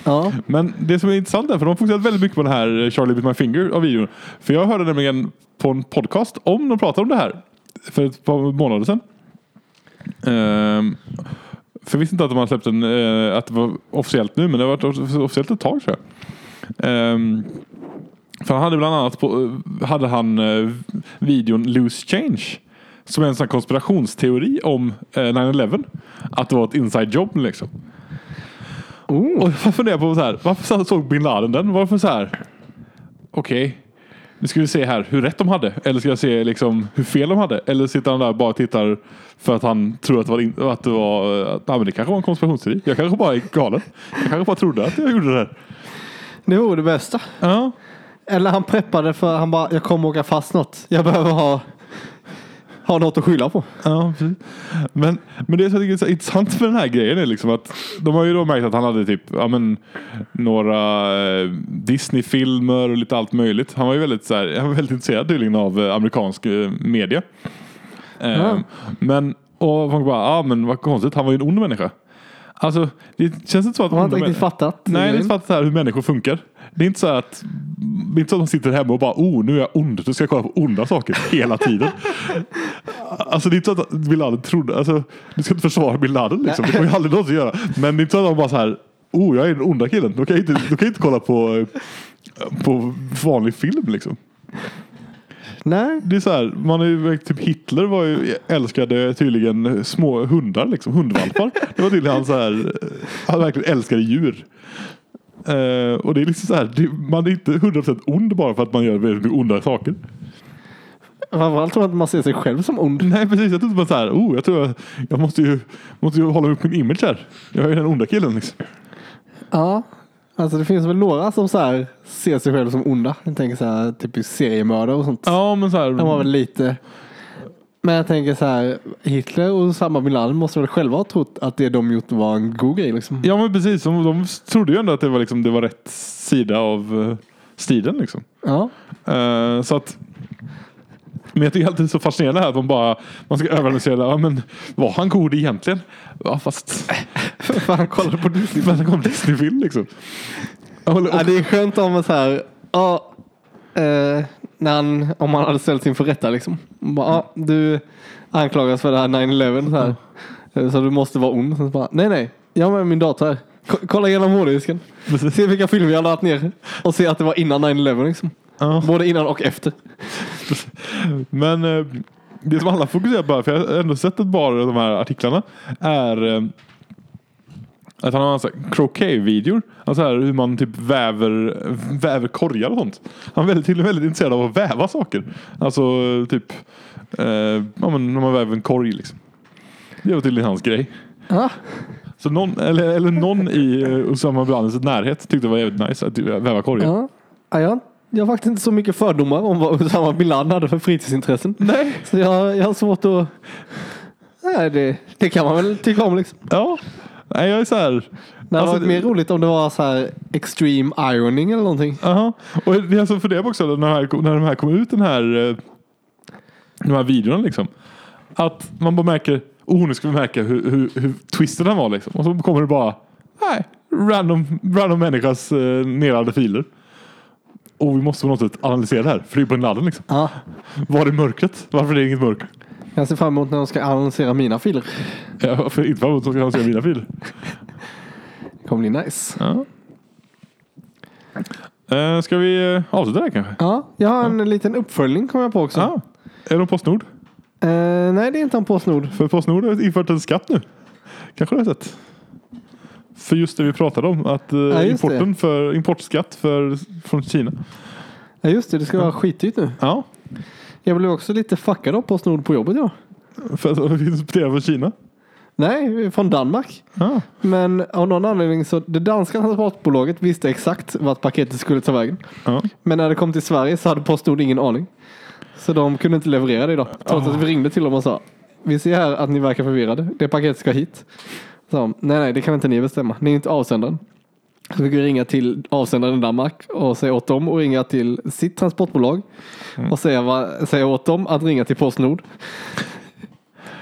Ja. Men det som är intressant är för de har fokuserat väldigt mycket på den här Charlie Bit My Finger av videon. För jag hörde nämligen på en podcast om de pratade om det här för ett par månader sedan. Ehm, för jag visste inte att de hade släppt en, eh, att det var officiellt nu men det har varit officiellt ett tag tror jag. Ehm, för han hade bland annat på, eh, hade han eh, videon Loose Change. Som är en sån konspirationsteori om eh, 9-11. Att det var ett inside job liksom. Oh. Och jag funderar på så här, varför såg bin Laden den? Varför så här? Okej, nu ska vi se här hur rätt de hade. Eller ska jag se liksom hur fel de hade? Eller sitter han där och bara tittar för att han tror att det var, in, att det var, att, ja, men det kanske var en konspirationsteori. Jag kanske bara är galen. Jag kanske bara trodde att jag gjorde det här. Det vore det bästa. Ja, Eller han preppade för han bara, jag kommer åka fast något. Jag behöver ha, ha något att skylla på. Ja, precis. Men, men det som jag tycker är så intressant med den här grejen är liksom att de har ju då märkt att han hade typ ja, men, några eh, Disney-filmer och lite allt möjligt. Han var ju väldigt, så här, han var väldigt intresserad tydligen av eh, amerikansk eh, media. Eh, Ja. Men, och folk bara, ja men vad konstigt, han var ju en ond människa. Alltså, det känns inte så att Han har inte riktigt fattat. Nej, det är inte fattat här hur människor funkar. Det är inte så att det är inte så att de sitter hemma och bara oh nu är jag ond, då ska jag kolla på onda saker [LAUGHS] hela tiden. Alltså det är inte så att bin Laden trodde, alltså du ska inte försvara bin Laden liksom, det kommer jag aldrig någonsin göra. Men det är inte så att de bara så här oh jag är den onda killen, då kan jag inte, då kan jag inte kolla på, på vanlig film liksom. Nej. Det är så här, man är ju, typ Hitler var ju, älskade tydligen små hundar liksom, hundvalpar. Det var tydligen han så här, eh, han verkligen älskade djur. Eh, och det är liksom så här, det, man är inte 100% ond bara för att man gör väldigt mycket onda saker. Framförallt tror att man ser sig själv som ond. Nej precis, jag trodde bara så här, oh jag tror jag, jag måste ju, måste ju hålla upp min image här. Jag är ju den onda killen liksom. Ja. Alltså det finns väl några som så här ser sig själv som onda. Jag tänker så här typ seriemördare och sånt. Ja men så här, De var väl lite. Men jag tänker så här. Hitler och Osama bin Laden måste väl själva ha trott att det de gjort var en god grej liksom. Ja men precis, de, de trodde ju ändå att det var, liksom, det var rätt sida av uh, striden liksom. Ja. Eh, så att men jag tycker alltid det är så fascinerande här att man bara man ska överanalysera. Ja, men var han god egentligen? Ja, fast För han kollade på Disney. men han kom Disney-film liksom. Och, Ja, det är skönt om man så här. Ja. Eh, när han, om han hade ställts inför rätta liksom. Bara, ja, du anklagas för det här 9-11 så här. Eh, Så du måste vara ond. Så bara, nej nej. Jag har med min dator här. Ko- Kolla igenom hårddisken. Se vilka filmer jag har laddat ner. Och se att det var innan 9-11 liksom. Ja. Både innan och efter. Men eh, det som alla fokuserar på, för jag har ändå sett ett par av de här artiklarna, är eh, att han har massa croquet-videor. Alltså här, hur man typ väver, väver korgar och sånt. Han är väldigt, tydligen väldigt intresserad av att väva saker. Alltså eh, typ eh, ja, men när man väver en korg liksom. Det var tydligen hans grej. Ja. Så någon, eller, eller någon i uh, Osama bin Ladens närhet tyckte det var jävligt nice att väva korgar. Ja. Ja, jag, jag har faktiskt inte så mycket fördomar om vad Osama bin Laden hade för fritidsintressen. Nej. Så jag, jag har svårt att... Nej, det, det kan man väl tycka om liksom. Ja. Nej, jag är så här. Det hade Alltså, varit mer roligt om det var så här extreme ironing eller någonting. Jaha. Och det är alltså för det också, när, här, när de här kom ut den här eh, de här videorna liksom. Att man bara märker, oh nu ska vi märka hur, hur, hur twisten den var liksom. Och så kommer det bara, nej, random, random människas eh, nedladdade filer. Och vi måste på något sätt analysera det här, för det är ju på en ladden liksom. Ja. Var är mörkret? Varför är det inget mörker? Jag ser fram emot när de ska annonsera mina filer. Ja, för inte fram emot att jag ska se mina filer. Det kommer bli nice. Ja. Eh, ska vi eh, avsluta det här kanske? Ja, jag har en liten uppföljning kom jag på också. Ja. Är det Postnord? Eh, nej, det är inte en Postnord. För Postnord har infört en skatt nu. Kanske du har sett? För just det vi pratade om, att eh, Ja, importen för, importskatt för, från Kina. Ja, just det. Det ska vara skitdyrt nu. Ja, Jag blev också lite fuckad av Postnord på jobbet idag. för att importera från Kina. Nej, från Danmark. Ja. Men av någon anledning så det danska transportbolaget visste exakt vart paketet skulle ta vägen. Ja. Men när det kom till Sverige så hade Postnord ingen aning. Så de kunde inte leverera det idag. Trots att vi ringde till dem och sa Vi ser här att ni verkar förvirrade. Det paketet ska hit. De, nej, nej, det kan inte ni bestämma. Ni är inte avsändaren. Så fick vi ringa till avsändaren i Danmark och säga åt dem och ringa till sitt transportbolag. Och säga, vad, säga åt dem att ringa till Postnord.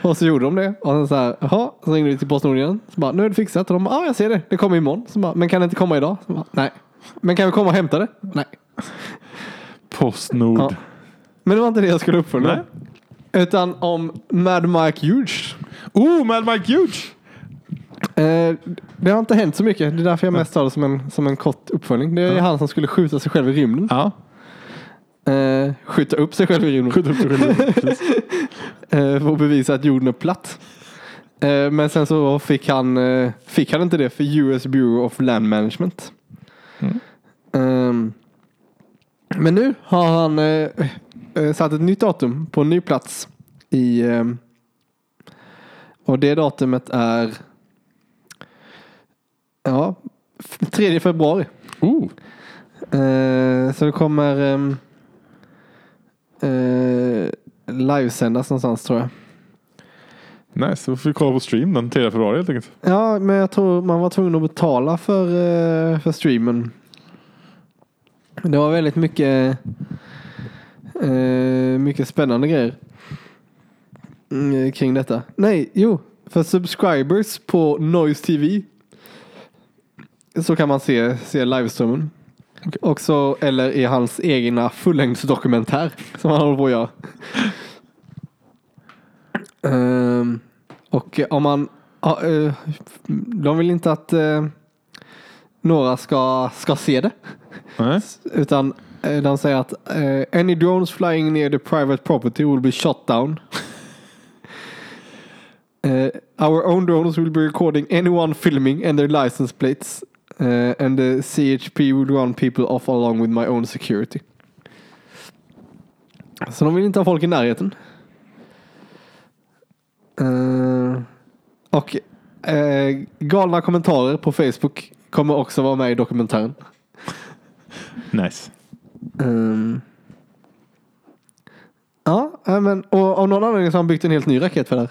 Och så gjorde de det. Och sen så här, jaha, så ringde vi till Postnord igen. Så bara, nu är det fixat. Och de bara, ja ah, jag ser det, det kommer imorgon. Så bara, men kan det inte komma idag? Så bara, nej. Men kan vi komma och hämta det? Nej. Postnord. Ja. Men det var inte det jag skulle uppfölja. Utan om Mad Mike Huge. Oh, Mad Mike Huge! Eh, det har inte hänt så mycket. Det är därför jag mest tar det som en, som en kort uppföljning. Det är Ja. han som skulle skjuta sig själv i rymden. Ja, Eh, skjuta upp sig själv i rymden. skjut upp dig själv. Precis. [LAUGHS] Eh, för att bevisa att jorden är platt. Eh, Men sen så fick han, eh, fick han inte det för US Bureau of Land Management. Mm. Ehm, Men nu har han eh, satt ett nytt datum på en ny plats. I, ehm, och det datumet är ja, f- 3 februari. Oh. Eh, så det kommer um, uh, livesändas någonstans tror jag. Nice, då får vi kolla på stream den 3 februari helt enkelt. Ja, men jag tror man var tvungen att betala för, eh, för streamen. Det var väldigt mycket, eh, mycket spännande grejer mm, kring detta. Nej, jo, för subscribers på Noise TV så kan man se, se liveströmmen. Också, eller i hans egna fullängdsdokumentär som han håller på att göra. Ehm, och om man eh, de vill inte att eh, några ska, ska se det. Nej. Utan eh, de säger att any drones flying near the private property will be shot down. [LAUGHS] Our own drones will be recording anyone filming and their license plates. Eh, and the CHP will run people off along with my own security. Så de vill inte ha folk i närheten. Eh, och eh, galna kommentarer på Facebook kommer också vara med i dokumentären. Nice. Ja, ja, men och av någon anledning så har han byggt en helt ny raket för det här.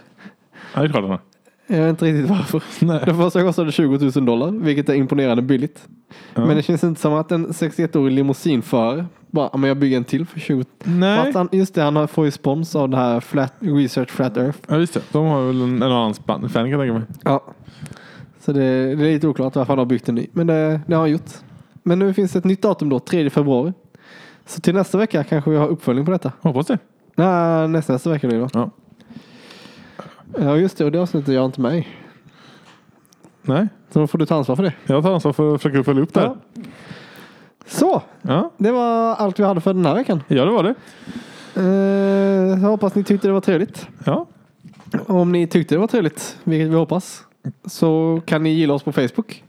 Ja, det är klart han har. Jag vet inte riktigt varför. Nej. Det första kostade 20 000 dollar, vilket är imponerande billigt. Ja. Men det känns inte som att en 61-årig limousinförare bara, "Ja, men jag bygger en till för 20 Nej. För han, Just det, han har- får ju spons av det här flat, Research Flat Earth. Ja, just det. De har väl en, en annan span- fan kan jag tänka mig. Ja. Så det, det är lite oklart varför han har byggt en ny. Men det, det har han gjort. Men nu finns det ett nytt datum då, 3 februari. Så till nästa vecka kanske vi har uppföljning på detta. Hoppas det. Nej, nästa, nästa vecka blir det va? Ja. Ja just det, och det avsnittet är jag inte med i. Nej, Så då får du ta ansvar för det. jag tar ansvar för att försöka följa upp det här. Så, Ja, det var allt vi hade för den här veckan. ja det var det. Eh, jag hoppas ni tyckte det var trevligt. Ja, Om ni tyckte det var trevligt, vilket vi hoppas, så kan ni gilla oss på Facebook.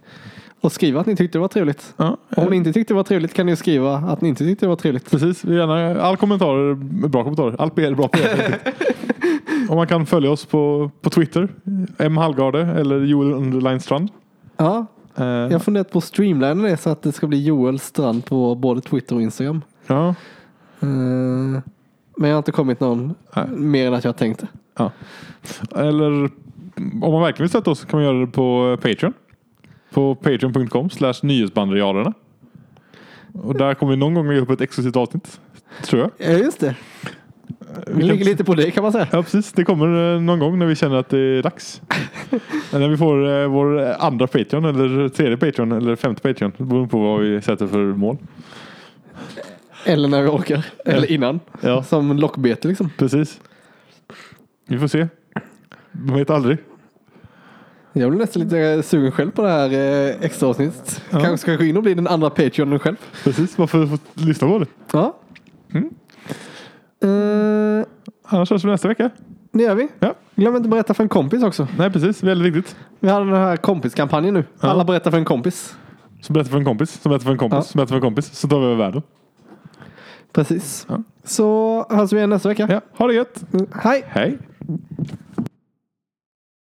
Och skriva att ni tyckte det var trevligt. ja. Om ni inte tyckte det var trevligt kan ni skriva att ni inte tyckte det var trevligt. Precis, gärna, all kommentarer bra kommentarer. Allt PR är bra PR. [LAUGHS] Och man kan följa oss på, på Twitter, M Hallgarde eller Joel Underline Strand. Ja, Eh, jag har funderat på att streamlina det så att det ska bli Joel Strand på både Twitter och Instagram. ja, Eh, men jag har inte kommit någon Nej. mer än att jag tänkte. ja. Eller om man verkligen vill stötta oss kan man göra det på Patreon. På patreon.com slash nyhetsbandrialerna. Och där kommer vi någon gång lägga upp ett exklusivt avsnitt. Tror jag. Ja, just det. Det Vi ligger lite på det kan man säga. Ja precis, det kommer eh, någon gång när vi känner att det är dags. [LAUGHS] När vi får eh, vår andra Patreon eller tredje Patreon eller femte Patreon. Beroende på vad vi sätter för mål. Eller när vi orkar. Eller innan. Ja, Som lockbete liksom. precis. Vi får se. Man vet aldrig. Jag blir nästan lite sugen själv på det här eh, extra avsnittet. Ja. Kanske ska gå in och bli den andra Patreonen själv. Precis, varför lyssna på det? Ja. Mm. Eh, Annars hörs vi nästa vecka. det gör vi. Ja. Glöm inte att berätta för en kompis också. Nej precis, väldigt viktigt. Vi har den här kompiskampanjen nu. Ja. Alla berättar för en kompis. Så berätta för en kompis, som berättar för en kompis, Ja. som berättar för en kompis. Så tar vi över världen. Precis. Ja. Så hörs vi igen nästa vecka. Ja, ha det gött. Hej! Hej.